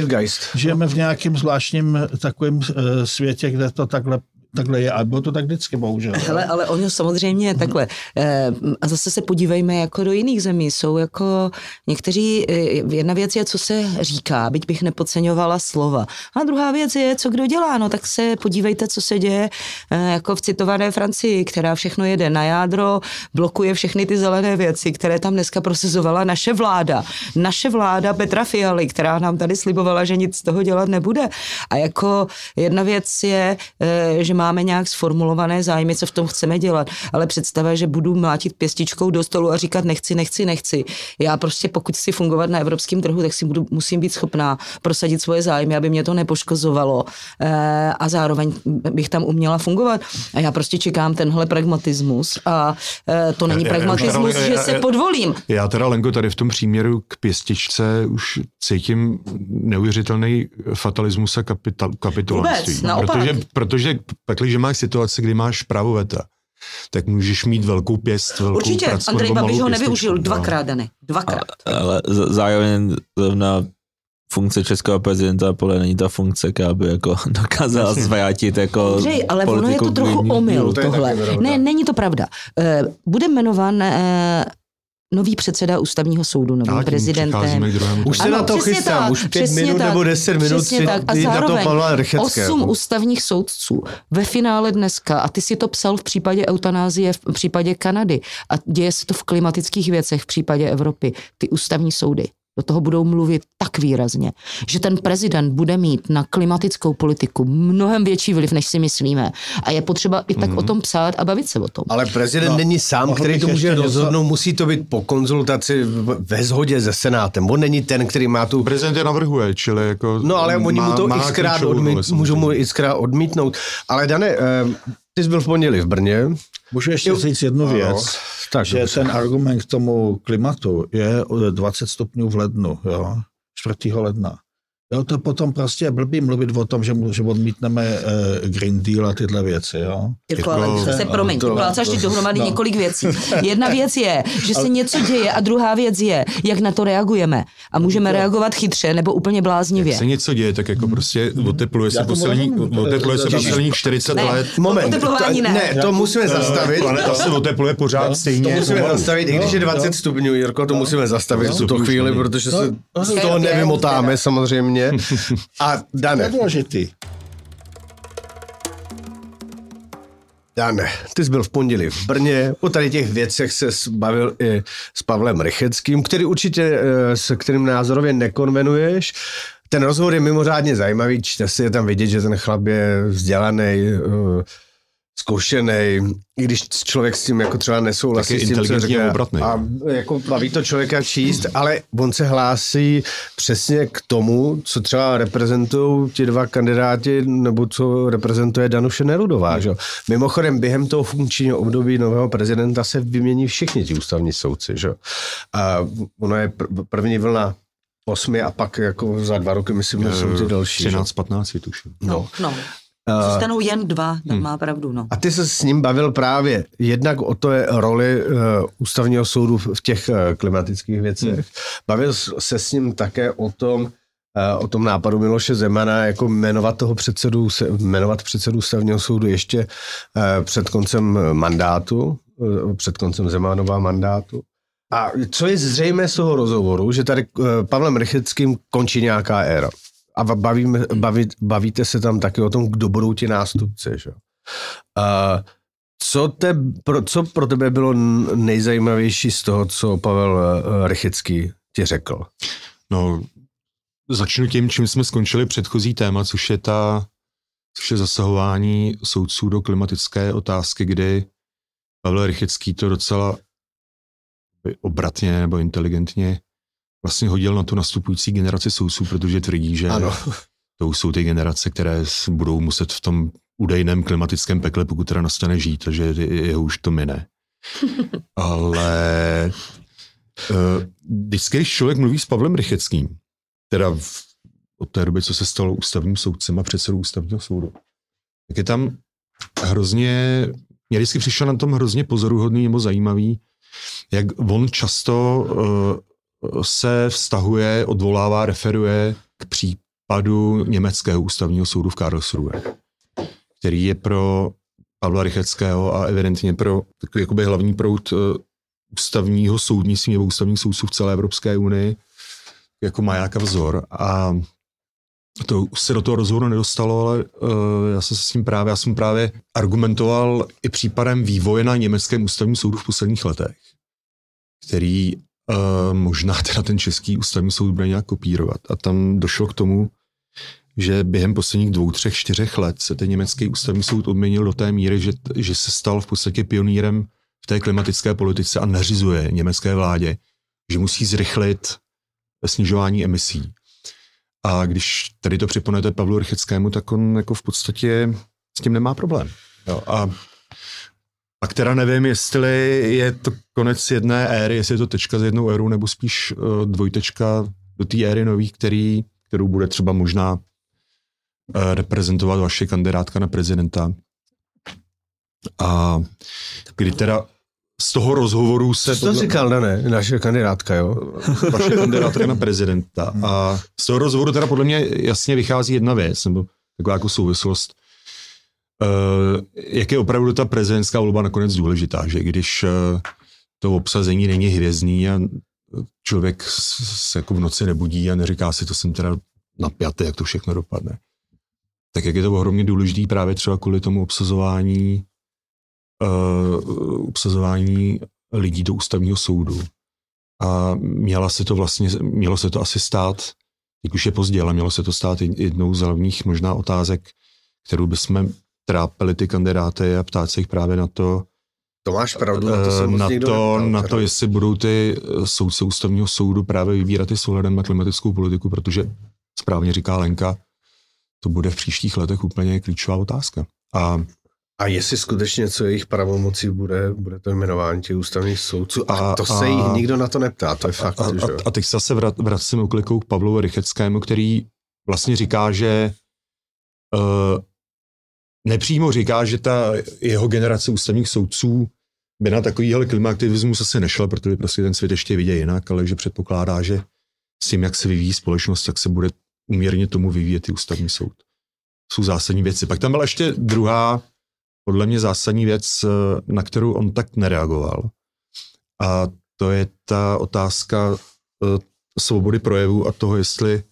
žijeme v nějakém zvláštním takovém eh, světě, kde to takhle, takhle je. A bylo to tak vždycky, bohužel. Hele, ale ono samozřejmě Mhm. takhle. Eh, A zase se podívejme jako do jiných zemí. Jsou jako někteří, eh, jedna věc je, co se říká, byť bych nepodceňovala slova. A druhá věc je, co kdo dělá. No tak se podívejte, co se děje eh, jako v citované Francii, která všechno jede na jádro, blokuje všechny ty zelené věci, které tam dneska prosazovala naše vláda. Naše vláda Petra Fialy, která nám tady slibovala, že nic z toho dělat nebude. A jako jedna věc je, že má nemáme nějak sformulované zájmy, co v tom chceme dělat, ale představa, že budu mlátit pěstičkou do stolu a říkat nechci, nechci, nechci. Já prostě pokud si fungovat na evropském trhu, tak si budu, musím být schopná prosadit svoje zájmy, aby mě to nepoškozovalo eh, a zároveň bych tam uměla fungovat. A já prostě čekám tenhle pragmatismus a eh, to není Já- já- já- pragmatismus, já- že já- se podvolím. Já teda, Lenko, tady v tom příměru k pěstičce už cítím neuvěřitelný fatalismus a kapital. Vůbec, naopak. protože, protože pakli, že máš situaci, kdy máš právo veta, tak můžeš mít velkou pěst, velkou Určitě, pracku Andrej Babiš ho nevyužil no. dvakrát, Dany. Dvakrát. Ale z- zároveň zrovna funkce českého prezidenta podle není ta funkce, která by jako dokázala zvrátit jako Andřej, ale ono je to trochu omyl to je tohle. Ne, není to pravda. Eh, Bude jmenován eh, nový předseda ústavního soudu, novým prezidentem. Už se Ano, na to přesně chystám, tak, už pět přesně minut tak, nebo deset minut přesně si tak. A jít na to zároveň Pavla Rycheckého. Osm ústavních soudců ve finále dneska, a ty si to psal v případě eutanázie, v případě Kanady, a děje se to v klimatických věcech v případě Evropy, ty ústavní soudy do toho budou mluvit tak výrazně, že ten prezident bude mít na klimatickou politiku mnohem větší vliv, než si myslíme. A je potřeba i tak o tom psát a bavit se o tom. Ale prezident No, není sám, který to může ještě něco- rozhodnout, musí to být po konzultaci ve shodě se Senátem. On není ten, který má tu... Prezident je navrhuje, čili jako... No ale oni mu to má xkrát odmít, můžou mu xkrát odmítnout. Ale Dane, eh, ty jsi byl v pondělí v Brně. Můžu ještě Jo. říct jednu Ano. věc, Tak, že dobře. ten argument k tomu klimatu je o 20 stupňů v lednu, jo, 4. ledna. Jo, to potom prostě je blbý mluvit o tom, že, mu- že odmítneme eh, Green Deal a tyhle věci, jo. Jirko, Jako- ale se promiň, to- plácáš teď dohromady no. několik věcí. Jedna věc je, že se něco děje a druhá věc je, jak na to reagujeme. A můžeme reagovat chytře nebo úplně Jak bláznivě. se něco děje, tak jako prostě otepluje se poslední, otepluje se posledních 40 Ne. let. Moment, to, ne. ne, to musíme zastavit. Planeta se otepluje pořád stejně. To musíme pomalu. zastavit, i když je 20 stupňů, Jirko, to musíme zastavit v tuto chvíli, protože se No, z toho nevymotáme samozřejmě. A To je Dane, důležitý. Dane, ty jsi byl v pondělí v Brně, o tady těch věcech se bavil i s Pavlem Rycheckým, který určitě, eh, s kterým názorově nekonvenuješ. Ten rozhovor je mimořádně zajímavý, čte si je tam vidět, že ten chlap je vzdělaný, zkušený, i když člověk s tím jako třeba nesouhlasí s tím, co říká. obratný. A jako baví to člověka číst, ale on se hlásí přesně k tomu, co třeba reprezentují ti dva kandidáti, nebo co reprezentuje Danuše Nerudová. Že? jo. Mimochodem, během toho funkčního období nového prezidenta se vymění všichni ti ústavní soudci. Že? jo. A ono je pr- první vlna osmi a pak jako za dva roky, myslím, že jsou ty další. že? 13, 15 je tuším. No, no. Eh, Zůstanou jen dva, tam má pravdu, no. A ty se s ním bavil právě jednak o to je roli uh, ústavního soudu v těch uh, klimatických věcech. Hmm. Bavil se s ním také o tom, uh, o tom nápadu Miloše Zemana, jako jmenovat toho předsedu, se, jmenovat předsedu ústavního soudu ještě uh, před koncem mandátu, uh, před koncem Zemanova mandátu. A co je zřejmé z toho rozhovoru, že tady uh, Pavlem Rycheckým končí nějaká éra. A bavíme, baví, bavíte se tam taky o tom, kdo budou ti nástupci. Že? Uh, co, te, pro, co pro tebe bylo nejzajímavější z toho, co Pavel uh, Rychecký ti řekl? No, začnu tím, čím jsme skončili předchozí téma, což je ta, což je zasahování soudců do klimatické otázky, kdy Pavel Rychecký to docela obratně nebo inteligentně vlastně hodil na tu nastupující generaci soudců, protože tvrdí, že Ano. to jsou ty generace, které budou muset v tom údejném klimatickém pekle, pokud teda nastane žít, takže je- jeho už to mine. Ale uh, vždycky, když člověk mluví s Pavlem Rycheckým, teda v, od té doby, co se stalo ústavním soudcem a předsedou ústavního soudu, tak je tam hrozně, mě vždycky přišlo na tom hrozně pozoruhodný nebo zajímavý, jak on často uh, se vztahuje, odvolává, referuje k případu německého ústavního soudu v Karlsruhe, který je pro Pavla Rycheckého a evidentně pro takový jakoby hlavní proud uh, ústavního soudnictví nebo ústavních soudců v celé Evropské unii jako maják a vzor. A to se do toho rozhovoru nedostalo, ale uh, já jsem se s tím právě, já jsem právě argumentoval i případem vývoje na německém ústavním soudu v posledních letech, který uh, možná teda ten český ústavní soud bude nějak kopírovat. A tam došlo k tomu, že během posledních dvou, třech, čtyřech let se ten německý ústavní soud odměnil do té míry, že, že se stal v podstatě pionýrem v té klimatické politice a nařizuje německé vládě, že musí zrychlit snižování emisí. A když tady to připonete Pavlu Rycheckému, tak on jako v podstatě s tím nemá problém. Jo, a pak teda nevím, jestli je to konec jedné éry, jestli je to tečka z jednou érou, nebo spíš uh, dvojtečka do té éry nový, který, kterou bude třeba možná uh, reprezentovat vaše kandidátka na prezidenta. A kdy teda z toho rozhovoru se... Co to říkal, ne, naše kandidátka, jo? Vaše kandidátka na prezidenta. A z toho rozhovoru teda podle mě jasně vychází jedna věc, nebo taková jako souvislost. Uh, jak je opravdu ta prezidentská volba nakonec důležitá, že když uh, to obsazení není hvězdný a člověk se jako v noci nebudí a neříká si, to jsem teda napjatý, jak to všechno dopadne. Tak jak je to ohromně důležitý právě třeba kvůli tomu obsazování uh, obsazování lidí do ústavního soudu. A měla se to vlastně, mělo se to asi stát, jak už je pozdě, ale mělo se to stát jednou z hlavních možná otázek, kterou bychom trápili ty kandidáty a ptát se jich právě na to, to máš pravdu, na to, se na, to, na to, jestli budou ty soudce ústavního soudu právě vybírat i s ohledem na klimatickou politiku, protože správně říká Lenka, to bude v příštích letech úplně klíčová otázka. A a jestli skutečně co jejich pravomocí bude, bude to jmenování těch ústavních soudců. A, a to se a, jich nikdo na to neptá, to je fakt. A, a, že? a teď se zase vracím uklikou k Pavlu Rycheckému, který vlastně říká, že uh, nepřímo říká, že ta jeho generace ústavních soudců by na takovýhle klimaaktivismus asi nešla, protože prostě ten svět ještě vidí jinak, ale že předpokládá, že s tím, jak se vyvíjí společnost, tak se bude uměrně tomu vyvíjet i ústavní soud. Jsou zásadní věci. Pak tam byla ještě druhá podle mě zásadní věc, eh, na kterou on tak nereagoval. A to je ta otázka eh, svobody projevu a toho, jestli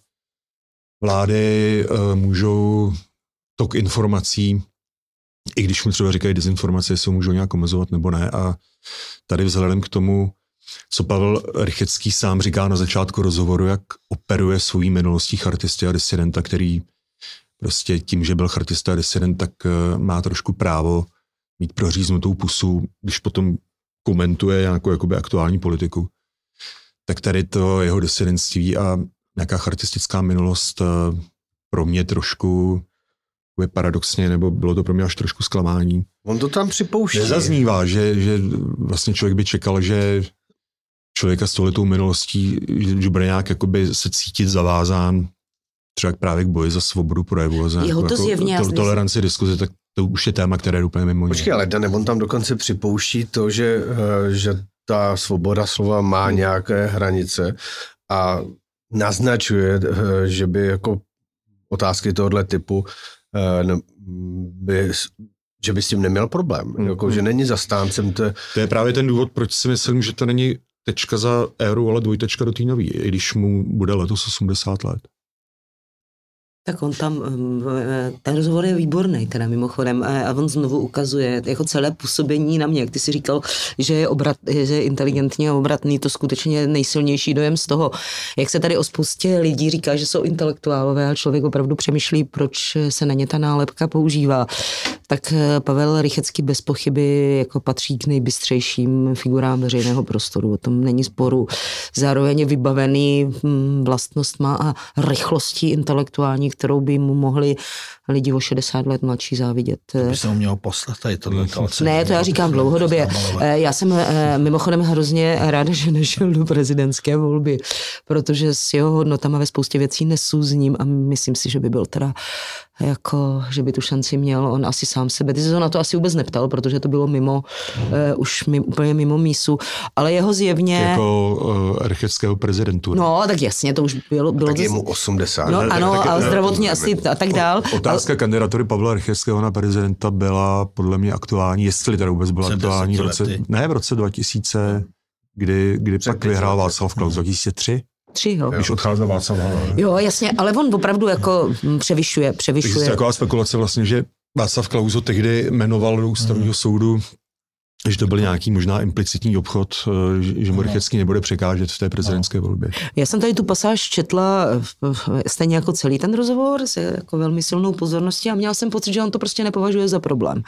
vlády eh, můžou tok informací, i když mu třeba říkají dezinformace, jestli můžou nějak omezovat nebo ne. A tady vzhledem k tomu, co Pavel Rychecký sám říká na začátku rozhovoru, jak operuje svojí minulostí chartisty a disidenta, který prostě tím, že byl chartista a disident, tak eh, má trošku právo mít proříznutou pusu, když potom komentuje nějakou jakoby aktuální politiku. Tak tady to jeho disidentství a nějaká chartistická minulost eh, pro mě trošku je paradoxně, nebo bylo to pro mě až trošku zklamání. On to tam připouští. Nezaznívá, že, že vlastně člověk by čekal, že člověka s tohletou minulostí, že bude nějak jakoby se cítit zavázán třeba právě k boji za svobodu projevu, za Jeho to jako, zjevně, to, toleranci diskuze, tak to už je téma, které je úplně mimo Počkej, ale Dane, on tam dokonce připouští to, že, eh, že ta svoboda slova má hmm. nějaké hranice a naznačuje, eh, že by jako otázky tohoto typu by, že by s tím neměl problém. Hmm. Jako, že hmm. není zastáncem. To... to je právě ten důvod, proč si myslím, že to není tečka za éru, ale dvojtečka do té nový, i když mu bude letos 80 let. Tak on tam, eh, ten rozhovor je výborný, teda mimochodem, a on znovu ukazuje jako celé působení na mě. Jak ty si říkal, že je, obrat, že je inteligentní a obratný, to skutečně nejsilnější dojem z toho, jak se tady o spoustě lidí říká, že jsou intelektuálové a člověk opravdu přemýšlí, proč se na ně ta nálepka používá. Tak eh, Pavel Rychecký bez pochyby jako patří k nejbystřejším figurám veřejného prostoru, o tom není sporu. Zároveň je vybavený hm, vlastnostma a rychlostí intelektuální, kterou by mu mohli lidi o 60 let mladší závidět. To by se mu mělo poslat tady tohle. Ne, to já říkám dlouhodobě. Eh, já jsem eh, mimochodem hrozně ráda, že nešel do prezidentské volby, protože s jeho hodnotama ve spoustě věcí nesůzním a myslím si, že by byl teda jako, že by tu šanci měl on asi sám sebe. Ty jsi ho na to asi vůbec neptal, protože to bylo mimo, uh, už mi, úplně mimo mísu, ale jeho zjevně... Jako uh, archeckého prezidentu. No, tak jasně, to už bylo... bylo tak je mu 80. No, ne, ano, tak, tak, ale zdravotně asi a tak dál. Otázka ale... kandidatury Pavla Rycheckého na prezidenta byla podle mě aktuální, jestli teda vůbec byla aktuální v roce, ne, v roce 2000, kdy, kdy pak vyhrál Václav Klaus, 2003? Tři, jo. Když odcházel Václav Havel. Jo, jasně, ale on opravdu jako převyšuje, převyšuje. Takže taková spekulace vlastně, že Václav Klaus ho tehdy jmenoval do ústavního hmm. soudu že to byl nějaký možná implicitní obchod, eh, že že Morychecký nebude překážet v té prezidentské volbě. Já jsem tady tu pasáž četla eh, stejně jako celý ten rozhovor s jako velmi silnou pozorností a měla jsem pocit, že on to prostě nepovažuje za problém.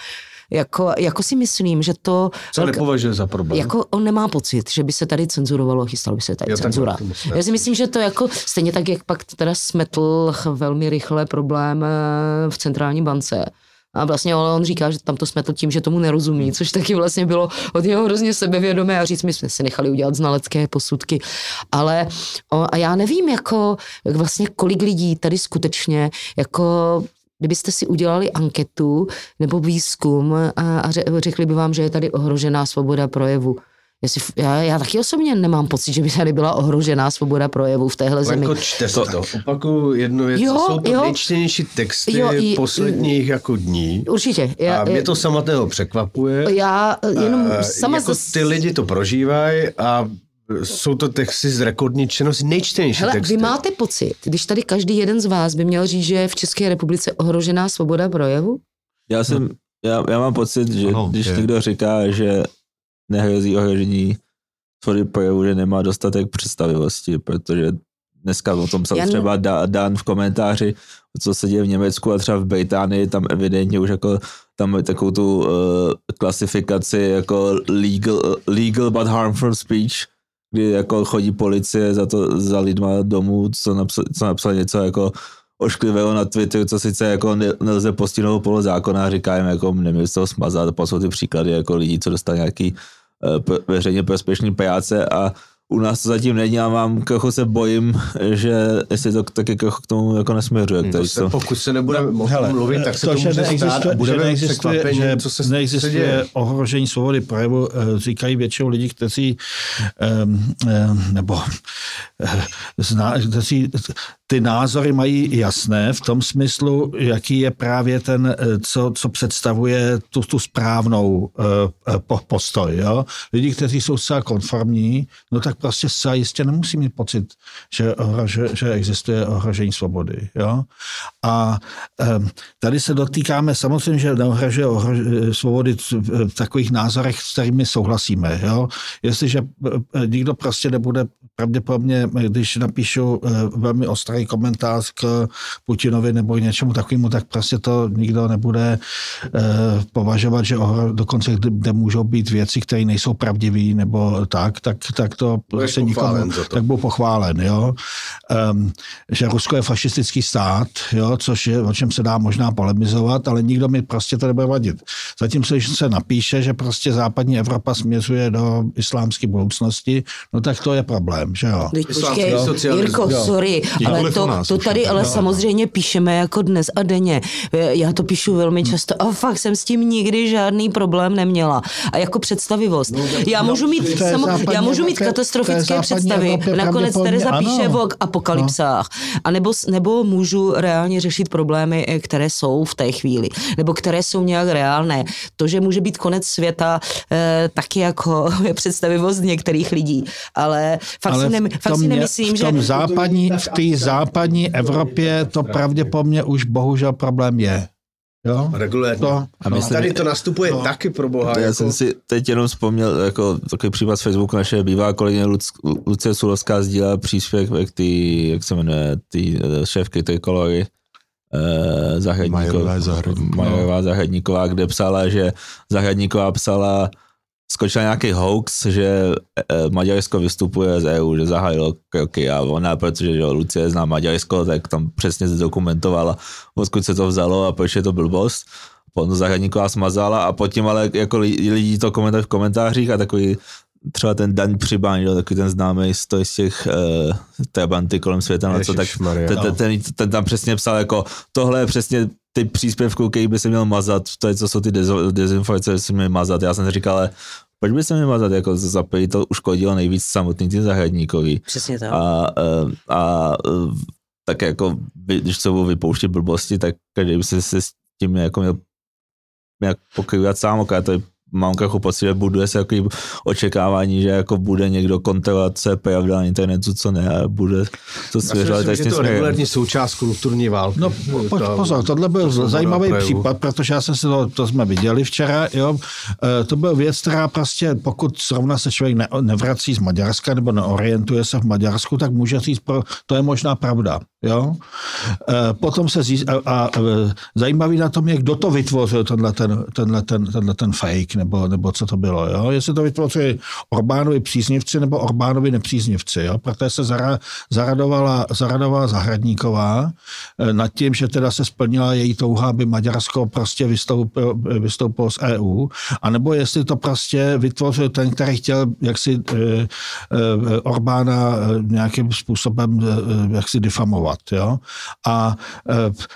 Jako, jako si myslím, že to... Co nepovažuje za problém? Jako on nemá pocit, že by se tady cenzurovalo, chystalo by se tady Jo, cenzura. myslím. Já si myslím, že to jako stejně tak, jak pak teda smetl velmi rychle problém eh, v centrální bance. A vlastně on říká, že tam to smetl tím, že tomu nerozumí, což taky vlastně bylo od něho hrozně sebevědomé a říct, my jsme si nechali udělat znalecké posudky. Ale o, a já nevím, jako vlastně kolik lidí tady skutečně jako Kdybyste si udělali anketu nebo výzkum a, a ře- řekli by vám, že je tady ohrožená svoboda projevu. Jestli, já, já taky osobně nemám pocit, že by tady byla ohrožená svoboda projevu v téhle zemi. Lenko, čte se to. Opakuju jednu věc. Jo, jsou to jo. nejčtenější texty Jo, i- posledních jako dní. Určitě. Já, A mě to samotného překvapuje. já jenom A sama jako ty lidi to prožívají a jsou to texty z rekordní činnosti, nejčtenější Hele, texty. vy máte pocit, když tady každý jeden z vás by měl říct, že je v České republice ohrožená svoboda projevu? Já jsem, já, já mám pocit, že Ano, když je. někdo říká, že nehrozí ohrožení svobody projevu, že nemá dostatek představivosti, protože dneska o tom psal třeba Da- Dan v komentáři, co se děje v Německu a třeba v Británii, tam evidentně už jako tam mají takovou tu uh, klasifikaci jako legal, legal but harmful speech, kdy jako chodí policie za to za lidma domů, co napsal, co napsal něco jako ošklivého na Twitteru, co sice jako ne, nelze postihnout podle zákona, říká jim jako neměli z toho smazat, pak jsou ty příklady jako lidí, co dostali nějaký uh, p- veřejně prospěšný práce a u nás to zatím není a mám trochu se bojím, že jestli to taky trochu k tomu jako nesměřuje. To který se, to, pokud se nebudeme o Hele, tom mluvit, tak se to, že může stát neexistuje, a budeme že neexistuje, že co se, se neexistuje děje. ohrožení svobody projevu, eh, říkají většinou lidi, kteří um, um, nebo eh, zná, kteří ty názory mají jasné v tom smyslu, jaký je právě ten, eh, co, co představuje tu, tu správnou uh, po, postoj. Jo? Lidi, kteří jsou zcela konformní, no tak prostě zcela jistě nemusí mít pocit, že, ohrože, že existuje ohrožení svobody. Jo? A um, tady se dotýkáme, samozřejmě, že neohrožuje ohrož, svobody v takových názorech, s kterými souhlasíme. Jo? Jestliže nikdo prostě nebude pravděpodobně, když napíšu velmi ostrý komentář k Putinovi nebo něčemu takovému, tak prostě to nikdo nebude eh, považovat, že ohro, dokonce kde můžou být věci, které nejsou pravdivé nebo tak, tak, tak to prostě nikomu, to. tak byl pochválen, jo. Um, že Rusko je fašistický stát, jo, což je, o čem se dá možná polemizovat, ale nikdo mi prostě to nebude vadit. Zatímco, když se napíše, že prostě západní Evropa směřuje do islámské budoucnosti, no tak to je problém, že jo. Počkej. Jirko, Jo. sorry, ale to, nás to tady no. ale No. samozřejmě píšeme jako dnes a denně. Já to píšu velmi často a fakt jsem s tím nikdy žádný problém neměla. A jako představivost. Já můžu mít, samo, západní já můžu mít katastrofické představy. Evropě Nakonec pravděpodobně Tereza píše ano. o apokalypsách. A nebo, nebo můžu reálně řešit problémy, eh, které jsou v té chvíli. Nebo které jsou nějak reálné. To, že může být konec světa, eh, taky jako je představivost některých lidí. Ale fakt, Ale si, ne, fakt si nemyslím, v tom že... západní, v té západní Evropě to pravděpodobně už bohužel problém je. Jo? Regulérně. To, A myslím, Tady to nastupuje No. taky pro boha. Já jako, jsem si teď jenom vzpomněl, jako takový případ z Facebooku, naše bývá kolegyně Luc, Lucie Sulovská sdílela příspěvek tý, jak se jmenuje, tý eh, šéfky Trikolory, eh, Zahradníková, Majerová Zahradníková. Zahradníková, kde psala, že Zahradníková psala, skočila nějaký hoax, že eh, Maďarsko vystupuje z EU, že zahájilo kroky a ona, protože že Lucie zná Maďarsko, tak tam přesně zdokumentovala, odkud se to vzalo a proč je to blbost. Potom Zahradníková smazala a potom ale jako li- lidi to komentovali v komentářích a takový třeba ten Dan Přibán, jo, takový ten známý z, těch uh, trabanty kolem světa, no, co, tak ten, ten, ten, tam přesně psal jako, tohle je přesně ty příspěvky, který by se měl mazat, to je, co jsou ty dezinformace, by se měly mazat. Já jsem říkal, ale proč by se měl mazat, jako za to uškodilo nejvíc samotný tým zahradníkový. Přesně tak. A, eh, a eh, tak jako, když se budou vypouštět blbosti, tak každý by se, se s tím jako měl nějak pokrývat sám, to je mám jako pocit, že buduje se takový očekávání, že jako bude někdo kontrolovat, co je pravda na internetu, co ne, a bude to Já si svěřovat myslím, že trestním to směrem. regulární součást kulturní války. No po, Ta- pozor, tohle byl svoboda zajímavý projevu. případ, protože já jsem si to, to jsme viděli včera, jo. E, to byl věc, která prostě, pokud zrovna se člověk ne, nevrací z Maďarska nebo neorientuje se v Maďarsku, tak může říct, pro, to je možná pravda, jo. E, potom se zjist, a, a e, zajímavý na tom je, kdo to vytvořil, tenhle ten, tenhle ten, tenhle ten fake, nebo, nebo co to bylo, jo. Jestli to vytvořili Orbánovi příznivci nebo Orbánovi nepříznivci, jo. Protože se zara, zaradovala, zaradovala Zahradníková eh, nad tím, že teda se splnila její touha, aby Maďarsko prostě vystoupilo, vystoupilo z EU, anebo jestli to prostě vytvořil ten, který chtěl jaksi eh, eh, Orbána nějakým způsobem eh, jaksi difamovat, jo. A, eh,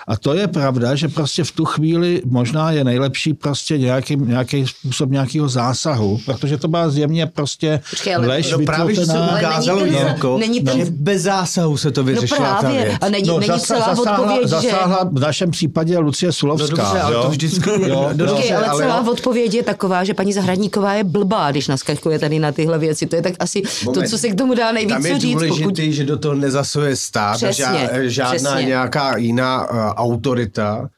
a to je pravda, že prostě v tu chvíli možná je nejlepší prostě nějaký, nějaký způsob nějakého zásahu, protože to byla zjevně prostě Počkej, ale- lež No právě, že se Ale ukázalo, není ten- Jirko, není ten- že bez zásahu se to No vyřešila ta právě, věc. a není, No, není zasa- celá zasáhla, odpověď, že... zasáhla v našem případě Lucie Sulovská. No dobře, ale jo? to vždycky- Jo, no jo. dobře, Počkej, ale ale celá jo. odpověď je taková, že paní Zahradníková je blbá, když naskakuje tady na tyhle věci. To je tak asi Moment. to, co se k tomu dá nejvíc Tam je říct. důležitý, Pokud... že do toho nezasuje stát, Přesně, žádná přesně. nějaká jiná uh, autorita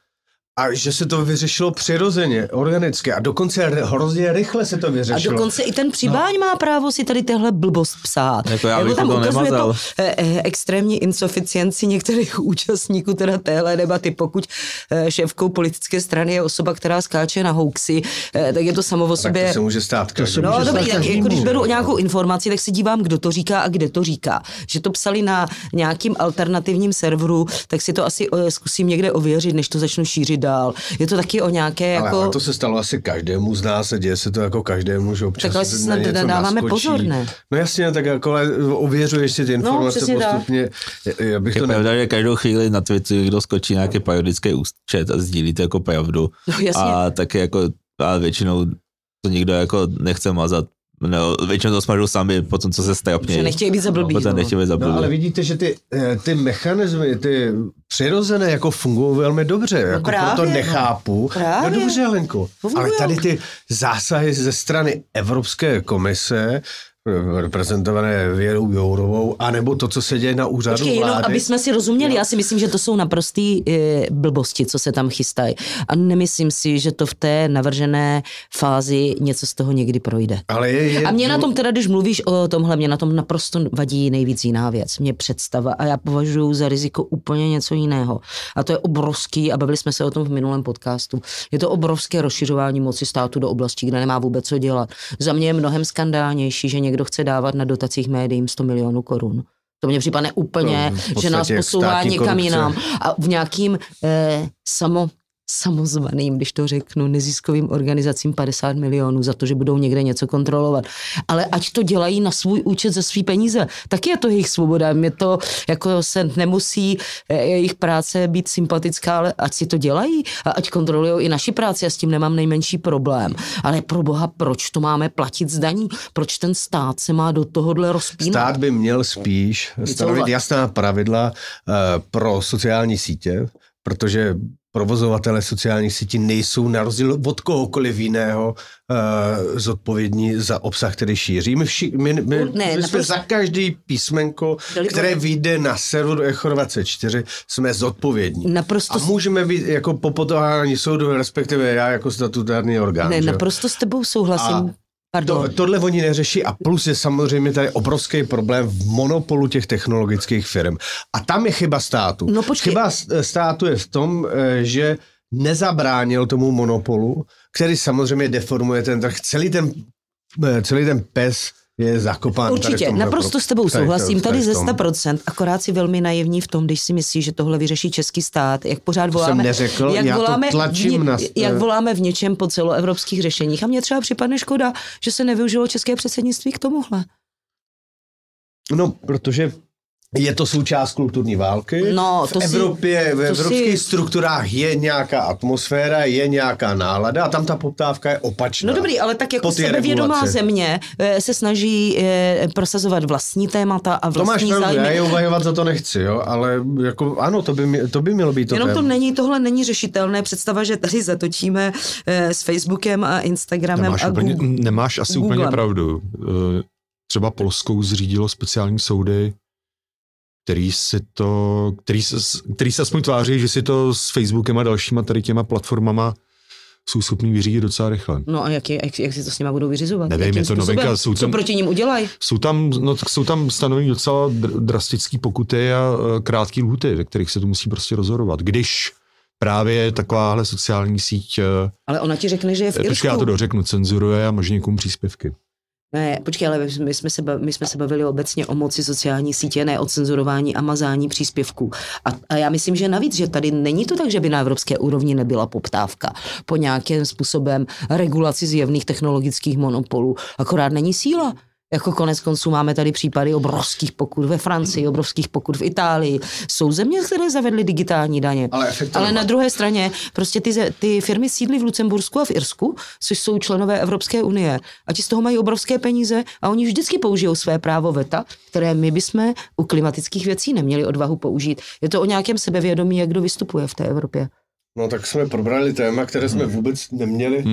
a že se to vyřešilo přirozeně, organicky a dokonce r- hrozně rychle se to A vyřešilo. dokonce i ten přibáň má právo si tady tehle blbost psát. Jako já bych tam to ukazuje nemazal. to eh, eh, extrémní insuficienci některých účastníků teda téhle debaty. Pokud eh, šéfkou politické strany je osoba, která skáče na hoaxy, eh, tak je to samo o tak sobě... to se může stát. To se. No může dobrý, stát tak každému, jako když beru nějakou informaci, tak se dívám, kdo to říká a kde to říká. Že to psali na nějakým alternativním serveru, tak si to asi eh, zkusím někde ověřit, než to začnu šířit dál. Je to taky o nějaké Ale, jako... ale to se stalo asi každému z nás, a děje se to jako každému, že občas Tak ale se si na snad něco dáváme naskočí. pozor, ne? No jasně, tak jako ale ověřuješ si ty informace přesně tak. postupně. Já bych Je to ne... pravda, že každou chvíli na Twitteru někdo skočí nějaký periodický účet a sdílí to jako pravdu. No jasně. A taky jako, a většinou to nikdo jako nechce mazat. No, většinou to smažou sami po tom, co se strapnějí. Že nechtějí být za blbý, Potom no. nechtějí být za No, ale vidíte, že ty, eh, ty mechanismy, ty přirozené jako fungují velmi dobře. Jako právě, proto no. nechápu. Právě. No dobře, Lenko. Fungujou. Ale tady ty zásahy ze strany Evropské komise, reprezentované Věrou Jourovou, anebo to, co se děje na úřadu Počkej, jenom vlády. aby jsme si rozuměli, já si myslím, že to jsou naprostý e, blbosti, co se tam chystají. A nemyslím si, že to v té navržené fázi něco z toho někdy projde. Ale je, je, A mě na tom teda, když mluvíš o tomhle, mě na tom naprosto vadí nejvíc jiná věc. Mě představa a já považuji za riziko úplně něco jiného. A to je obrovský, a bavili jsme se o tom v minulém podcastu, je to obrovské rozšiřování moci státu do oblastí, kde nemá vůbec co dělat. Za mě je mnohem skandálnější, že někdo chce dávat na dotacích médiím 100 milionů korun. To mně připadne úplně, To že nás posouvá někam korupce. jinam. A v nějakým eh, samo, samozvaným, když to řeknu, neziskovým organizacím 50 milionů za to, že budou někde něco kontrolovat. Ale ať to dělají na svůj účet za svý peníze, tak je to jejich svoboda. Mě to jako se nemusí eh, jejich práce být sympatická, ale ať si to dělají a ať kontrolují i naši práci, já s tím nemám nejmenší problém. Ale pro boha, proč to máme platit z daní? Proč ten stát se má do tohohle rozpínat? Stát by měl spíš stanovit jasná pravidla uh, pro sociální sítě, protože provozovatele sociálních sítí nejsou na rozdíl od kohokoliv jiného uh, zodpovědní za obsah, který šíří. My, vši, my, my, Ne, my jsme naprosto- za každý písmenko, které vyjde na serveru Echo 24, jsme zodpovědní. Naprosto A můžeme být jako po potohání soudu, respektive já jako statutární orgán. Ne, že naprosto s tebou souhlasím. A Pardon. To, tohle oni neřeší a plus je samozřejmě tady obrovský problém v monopolu těch technologických firm. A tam je chyba státu. No počkej. Chyba s- státu je v tom, eh, že nezabránil tomu monopolu, který samozřejmě deformuje ten trh. Celý ten, eh, celý ten pes je zakopán. tady Určitě, tomhle naprosto pro- s tebou tady souhlasím, tady v ze tom. 100%, akorát si velmi naivní v tom, když si myslíš, že tohle vyřeší český stát, jak pořád voláme, neřekl, jak, já to voláme tlačím v, na- jak voláme v něčem po celoevropských řešeních. A mně třeba připadne škoda, že se nevyužilo české předsednictví k tomuhle. No, protože je to součást kulturní války. No, v to si- Evropě, v to evropských si- strukturách je nějaká atmosféra, je nějaká nálada a tam ta poptávka je opačná. No dobrý, ale tak jako sebevědomá regulaci. země eh, se snaží eh, prosazovat vlastní témata a To máš vlastní pravdu, já zájmy. je obhajovat za to nechci, jo, ale jako ano, to by, mě- to by mělo být to Jenom to není, tohle není řešitelné představa, že tady zatočíme eh, s Facebookem a Instagramem Nemáš, a úplně, Google. nemáš asi Googlem. úplně pravdu. Eh, Třeba Polskou zřídilo speciální soudy, který si to, který se, který se aspoň tváří, že si to s Facebookem a dalšíma tady těma platformama jsou schopní vyřídit docela rychle. No a jak, je, jak, jak si to s nima budou vyřizovat? Nevím, Jakým je to novinka, jsou Co tam- proti ním udělají? Jsou tam, no, jsou tam stanovení docela dr- drastické pokuty a eh, krátké lhuty, ve kterých se to musí prostě rozhodovat. Když právě takováhle sociální síť, eh, Ale ona ti řekne, že je v Irsku. počkej, já to dořeknu, cenzuruje a možná někomu příspěvky. Ne, počkej, ale my jsme, se, bav- my jsme se bavili obecně o moci sociální sítě, ne o cenzurování a mazání příspěvků. A, a já myslím, že navíc, že tady není to tak, že by na evropské úrovni nebyla poptávka po nějakým způsobem regulaci zjevných technologických monopolů. Akorát není síla. Jako konec konců máme tady případy obrovských pokut ve Francii, obrovských pokut v Itálii. Jsou země, které zavedly digitální daně. Ale Ale na druhé straně prostě ty, ty firmy sídlí v Lucembursku a v Irsku, což jsou členové Evropské unie. A ti z toho mají obrovské peníze a oni vždycky použijou své právo VETA, které my bychom u klimatických věcí neměli odvahu použít. Je to o nějakém sebevědomí, jak kdo vystupuje v té Evropě. No tak jsme probrali téma, které jsme vůbec neměli.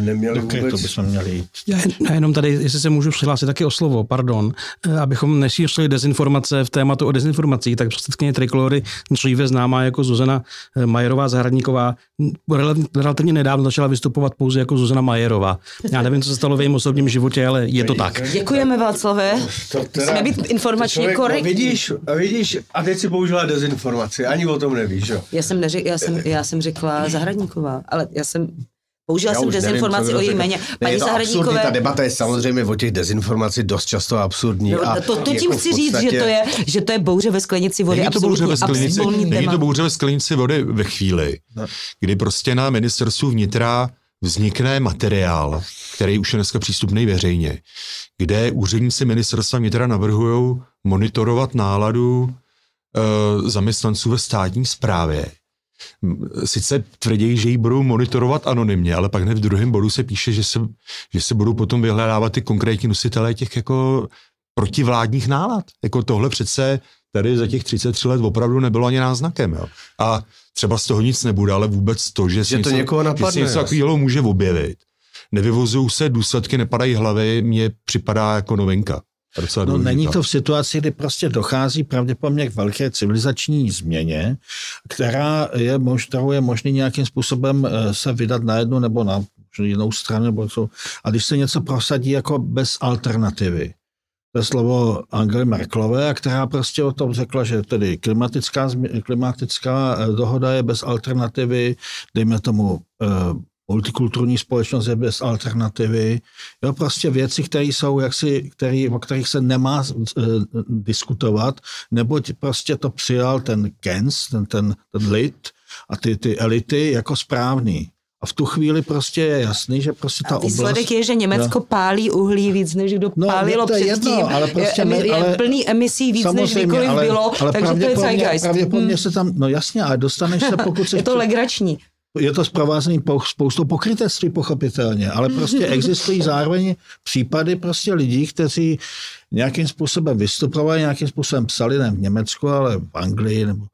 Neměli Okay, vůbec. to bychom měli jít. Já já jenom tady, jestli se můžu přihlásit taky o slovo, pardon, eh, abychom nešířili dezinformace v tématu o dezinformacích, tak předsedkyně Trikolory, dříve známá jako Zuzana eh, Majerová Zahradníková, relativně nedávno začala vystupovat pouze jako Zuzana Majerová. Já nevím, co se stalo v jejím osobním životě, ale je to tak. Děkujeme, Václave. To Musíme být informačně člověk- korektní. No, vidíš, a vidíš, a teď si použila dezinformaci, ani o tom nevíš, jo. Já jsem, neřek, já, jsem, já jsem řekla Zahradníková, ale já jsem použila Já jsem nevím, dezinformaci co o její jméně. Ne, Paní je to absurdní, ta Zahradníkové, debata je samozřejmě o těch dezinformacích dost často absurdní. No, a to, to tím jako chci říct, že podstatě- to, je, že to je bouře ve sklenici vody. Není to bouře ve sklenici, není to bouře ve sklenici vody ve chvíli, No. kdy prostě na ministerstvu vnitra vznikne materiál, který už je dneska přístupný veřejně, kde úředníci ministerstva vnitra navrhují monitorovat náladu e, zaměstnanců ve státní správě. Sice tvrdí, že ji budou monitorovat anonymně, ale pak hned v druhém bodu se píše, že se, že se budou potom vyhledávat ty konkrétní nositelé těch jako protivládních nálad. Jako tohle přece tady za těch 33 let opravdu nebylo ani náznakem. Jo. A třeba z toho nic nebude, ale vůbec to, že, Že to někoho že napadne, se něco jasně. takového může objevit. Nevyvozují se důsledky, nepadají hlavy, mně připadá jako novinka. Docela No, důležitá. není to v situaci, kdy prostě dochází pravděpodobně k velké civilizační změně, která je, mož, kterou je možný nějakým způsobem eh, se vydat na jednu nebo na jinou stranu. Nebo co. A když se něco prosadí jako bez alternativy, to slovo Angely Merkelové, a která prostě o tom řekla, že tedy klimatická, klimatická eh, dohoda je bez alternativy, dejme tomu eh, multikulturní společnost je bez alternativy. Jo, prostě věci, které jsou jaksi, který, o kterých se nemá uh, diskutovat, neboť prostě to přijal ten Gens, ten, ten, ten lid a ty, ty elity jako správný. A v tu chvíli prostě je jasný, že prostě ta A výsledek oblast... je, že Německo pálí uhlí víc, než kdo No, pálilo to je předtím. jedno, ale prostě je, je ale- plný emisí víc, než kdykoliv ale, bylo, ale takže to je zeitgeist. pravděpodobně Hm. se tam, no jasně, ale dostaneš se, pokud se Je to legrační. Je to zprovázený po, spoustou pokrytectví pochopitelně, ale prostě existují zároveň případy prostě lidí, kteří nějakým způsobem vystupovali, nějakým způsobem psali, ne v Německu, ale v Anglii, nebo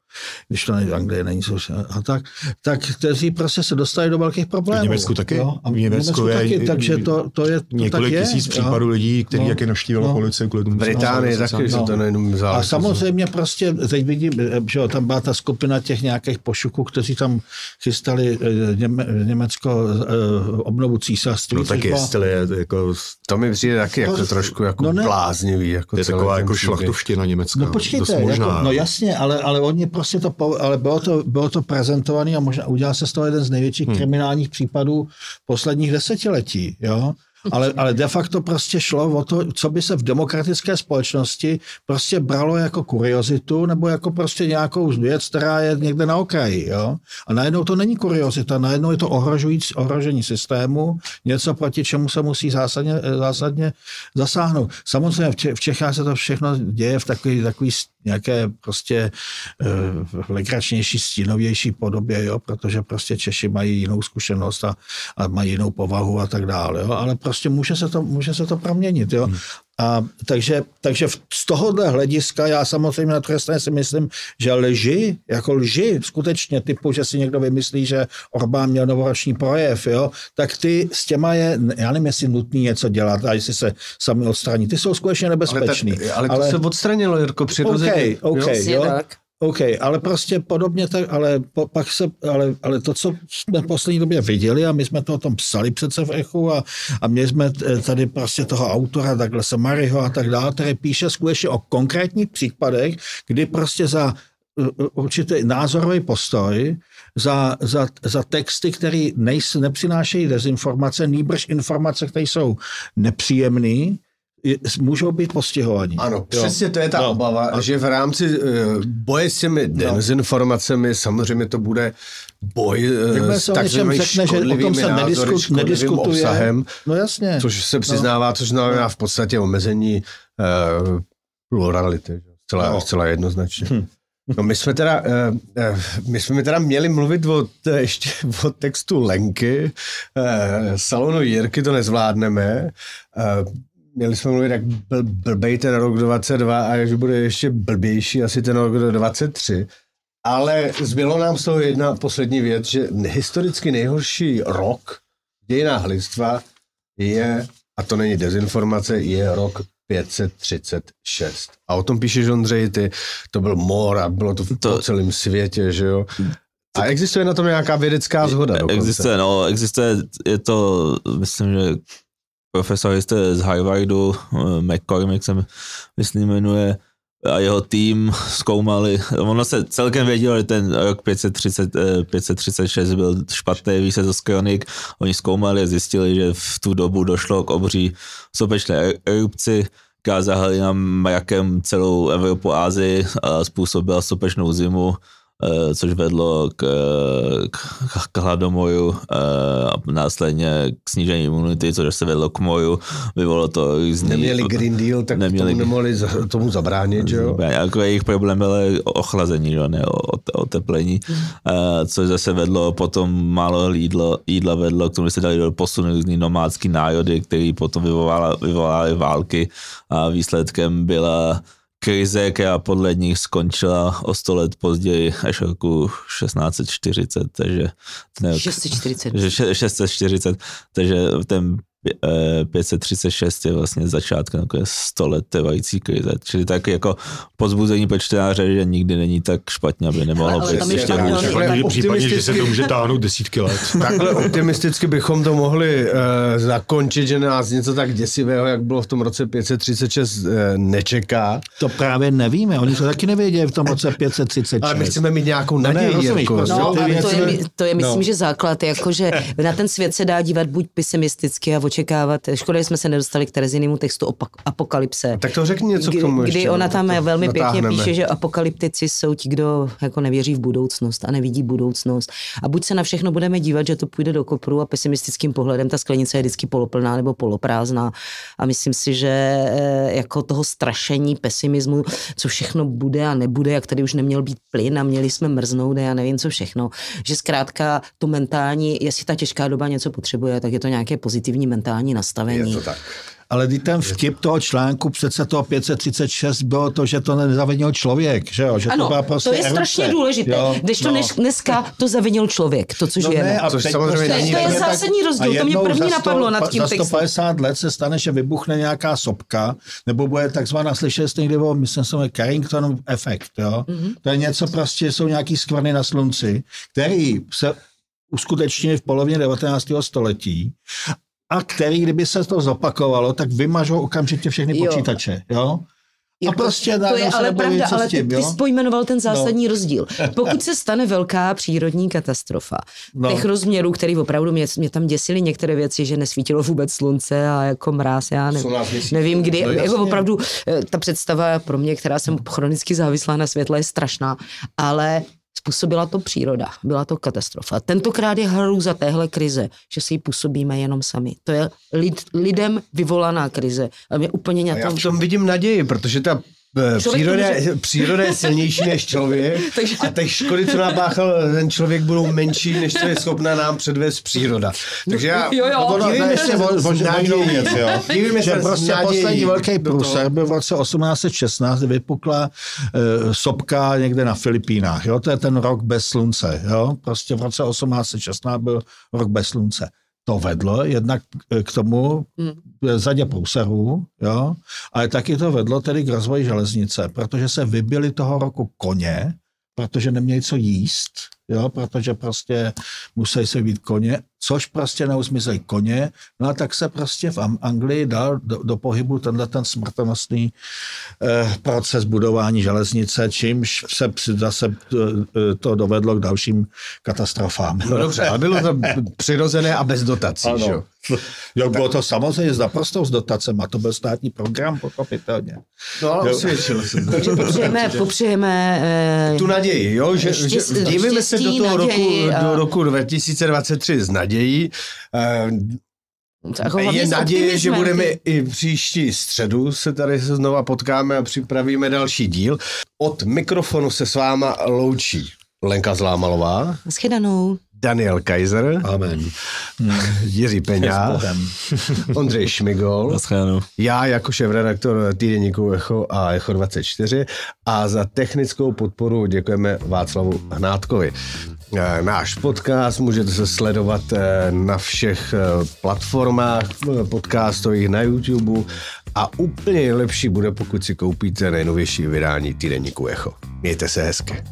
když to není v Anglii, není co, a tak, tak kteří prostě se dostali do velkých problémů. V Německu taky? Jo, a v V Německu Německu je- taky, takže to, to je, to Několik tak je, tisíc jo. případů lidí, kteří No. no. jaké naštívila No. no. policie kvůli tomu. Británii taky, že no. to nejenom A záležitost. samozřejmě prostě, teď vidím, že jo, tam byla ta skupina těch nějakých pošuků, kteří tam chystali eh, Něme, Německo eh, obnovu císařství. No což tak byla- jestli je jako, To mi přijde taky jako To- trošku jako no ne. bláznivý. Jako to je taková jako šlachtovština německá. No počkejte, možná, jako, no jasně, ale, ale oni prostě to, po, ale bylo to, bylo to prezentovaný a možná udělal se z toho jeden z největších hmm. kriminálních případů posledních desetiletí, jo. Ale, ale de facto prostě šlo o to, co by se v demokratické společnosti prostě bralo jako kuriozitu nebo jako prostě nějakou věc, která je někde na okraji. Jo? A najednou to není kuriozita, najednou je to ohrožující, ohrožení systému, něco proti čemu se musí zásadně, zásadně zasáhnout. Samozřejmě v, Če- v Čechách se to všechno děje v takový, takový nějaké prostě uh, legračnější, stínovější podobě, jo? protože prostě Češi mají jinou zkušenost a, a mají jinou povahu a tak dále. Jo? Ale prostě může se to, může se to proměnit. Jo? Hmm. A takže, takže z tohohle hlediska já samozřejmě na druhé straně si myslím, že lži, jako lži, skutečně typu, že si někdo vymyslí, že Orbán měl novoroční projev, jo, tak ty s těma je, já nevím, jestli nutný něco dělat a jestli se sami odstraní. Ty jsou skutečně nebezpečný. Ale, tak, ale to ale... se odstranilo, Jirko, přirozeně. OK, OK, jo? jo? OK, ale prostě podobně tak, ale po, pak se, ale, ale to, co jsme v poslední době viděli a my jsme to o tom psali přece v Echu a, a měli jsme tady prostě toho autora Douglasa Maryho a tak dále, který píše skutečně o konkrétních případech, kdy prostě za určitý názorový postoj, za, za, za texty, které nepřinášejí dezinformace, nýbrž informace, které jsou nepříjemné, můžou být postihovaní. Ano, jo. přesně to je ta no. obava, a... že v rámci uh, boje s těmi no. dezinformacemi samozřejmě to bude boj uh, s takzvanými řekne, že o tom se nediskut, nediskutuje. obsahem, no jasně. což se přiznává, no. což znamená v podstatě omezení uh, plurality. Zcela, no. zcela jednoznačně. Hm. No my jsme teda, my jsme teda měli mluvit o, ještě o textu Lenky, salonu Jirky to nezvládneme, měli jsme mluvit, jak byl blbej ten rok 22 a že bude ještě blbější asi ten rok 23. Ale zbylo nám z toho jedna poslední věc, že historicky nejhorší rok v dějinách lidstva je, a to není dezinformace, je rok 536. A o tom píšeš, Ondřej, ty, to byl mor a bylo to, to po celém světě, že jo? A existuje na tom nějaká vědecká zhoda dokonce? Existuje, no, existuje, je to, myslím, že profesor jste z Harvardu, eh, McCormick se myslím jmenuje, a jeho tým zkoumali, ono se celkem vědělo, že ten rok 530, 536 eh, byl špatný výsledek z kronik, oni zkoumali a zjistili, že v tu dobu došlo k obří sopečné erupci, která zahalila majakem celou Evropu a Ázii a způsobila sopečnou zimu což vedlo k, k, k hladomoju eh, a následně k snížení imunity, což se vedlo k moju, vyvolalo to různý... Neměli Green Deal, tak neměli, tomu nemohli tomu zabránit, že jo? Jako jejich problém bylo ochlazení, že? ne oteplení, což zase vedlo potom málo jídlo, jídla vedlo k tomu, že se dali do posunu různý nomádský nájody, který potom vyvolávaly války a výsledkem byla krize, která podle nich skončila o 100 let později, až roku 1640, takže... Ne, 640. 640, takže ten 536 je vlastně začátkem jako 100 let trvající krize. Čili tak jako pozbuzení pro čtenáře, že nikdy není tak špatně, aby nemohlo ale, být ještě hůř. V případě, že se to může táhnout desítky let. Takhle optimisticky bychom to mohli uh, zakončit, že nás něco tak děsivého, jak bylo v tom roce 536, uh, nečeká. To právě nevíme, oni to taky nevěděli v tom roce 536. Ale my chceme mít nějakou naději. No, ne, no, no, to, je, to je, myslím, no. že základ, jakože na ten svět se dá dívat buď pesimisticky a očekávat. Škoda, že jsme se nedostali k Terezinému textu opak, Apokalypse. Tak to řekni něco k tomu Kdy ještě, ona tam velmi natáhneme. pěkně píše, že apokalyptici jsou ti, kdo jako nevěří v budoucnost a nevidí budoucnost. A buď se na všechno budeme dívat, že to půjde do kopru a pesimistickým pohledem ta sklenice je vždycky poloplná nebo poloprázdná. A myslím si, že eh, jako toho strašení, pesimismu, co všechno bude a nebude, jak tady už neměl být plyn a měli jsme mrznout a já nevím co všechno. Že zkrátka to mentální, jestli ta těžká doba něco potřebuje, tak je to nějaké pozitivní mentální mentální nastavení. Je to tak. Ale když ten vtip toho článku přece toho 536 bylo to, že to nezavinil člověk, že jo? Že ano, to, byla prostě to je erupce. strašně důležité. Jo? Když to no. dneska to zavinil člověk, to, co no žijeme. Ne, a což samozřejmě prostě, to, je, to je zásadní rozdíl, to mě první sto, napadlo nad tím Za 150 textem. let se stane, že vybuchne nějaká sopka, nebo bude takzvaná, slyšeli jste někdy o, myslím se, Carringtonův efekt, jo? Mm-hmm. To je něco prostě, jsou nějaký skvrny na slunci, který se uskutečnili v polovině 19. století a který, kdyby se to zopakovalo, tak vymažou okamžitě všechny jo. počítače. Jo? A prostě to je ale pravda, ale ty, tím, ty jo? jsi pojmenoval ten zásadní no. rozdíl. Pokud se stane velká přírodní katastrofa, no. No. těch rozměrů, který opravdu mě, mě tam děsily některé věci, že nesvítilo vůbec slunce a jako mráz, já ne, nevím kdy, No, jako opravdu eh, ta představa pro mě, která jsem chronicky závislá na světle, je strašná, ale způsobila to příroda, byla to katastrofa. Tentokrát je hrůza téhle krize, že si ji působíme jenom sami. To je lid, lidem vyvolaná krize. A mě úplně A na já v tom vidím naději, protože ta příroda, to je- příroda je silnější než člověk Takže- a těch škody, co napáchal ten člověk, budou menší, než co je schopná nám předvést příroda. Takže já... Jo, jo. Ono, ne, se o jinou věc, jo. Dívejme že se prostě nadějí poslední velký průser byl v roce 1816, kdy vypukla uh, sopka někde na Filipínách. Jo? To je ten rok bez slunce. Jo? Prostě v roce 1816 byl rok bez slunce. To vedlo jednak eh, k tomu Hmm. eh, zadě průserů, jo? ale taky to vedlo tedy k rozvoji železnice, protože se vybili toho roku koně, protože neměli co jíst, jo? protože prostě museli se být koně, což prostě neuzmizeli koně, no a tak se prostě v Anglii dal do, do pohybu tenhle ten smrtonosný eh, proces budování železnice, čímž se zase eh, to dovedlo k dalším katastrofám. No dobře, ale bylo to přirozené a bez dotací, že jo? Jo, bylo to samozřejmě s naprostou s dotacem a to byl státní program, pochopitelně. No ale Jo. osvědčilo se. Popřejeme, popřejeme eh, tu naději, jo, že, že Štěstí- dívejme se do toho roku, a- do roku 2023 s nadějí. Eh, jako hlavně Je naděje, že budeme ty- i příští středu se tady se znova potkáme a připravíme další díl. Od mikrofonu se s váma loučí Lenka Zlámalová, Naschledanou. Daniel Kaiser, Amen. Jiří Peňa, Ondřej Šmigol, já jako šéf-redaktor týdeníku Echo a Echo 24 a za technickou podporu děkujeme Václavu Hnátkovi. Eh, Náš podcast můžete se sledovat eh, na všech eh, platformách podcastových na YouTube a úplně nejlepší bude, pokud si koupíte nejnovější vydání týdeníku Echo. Mějte se hezky.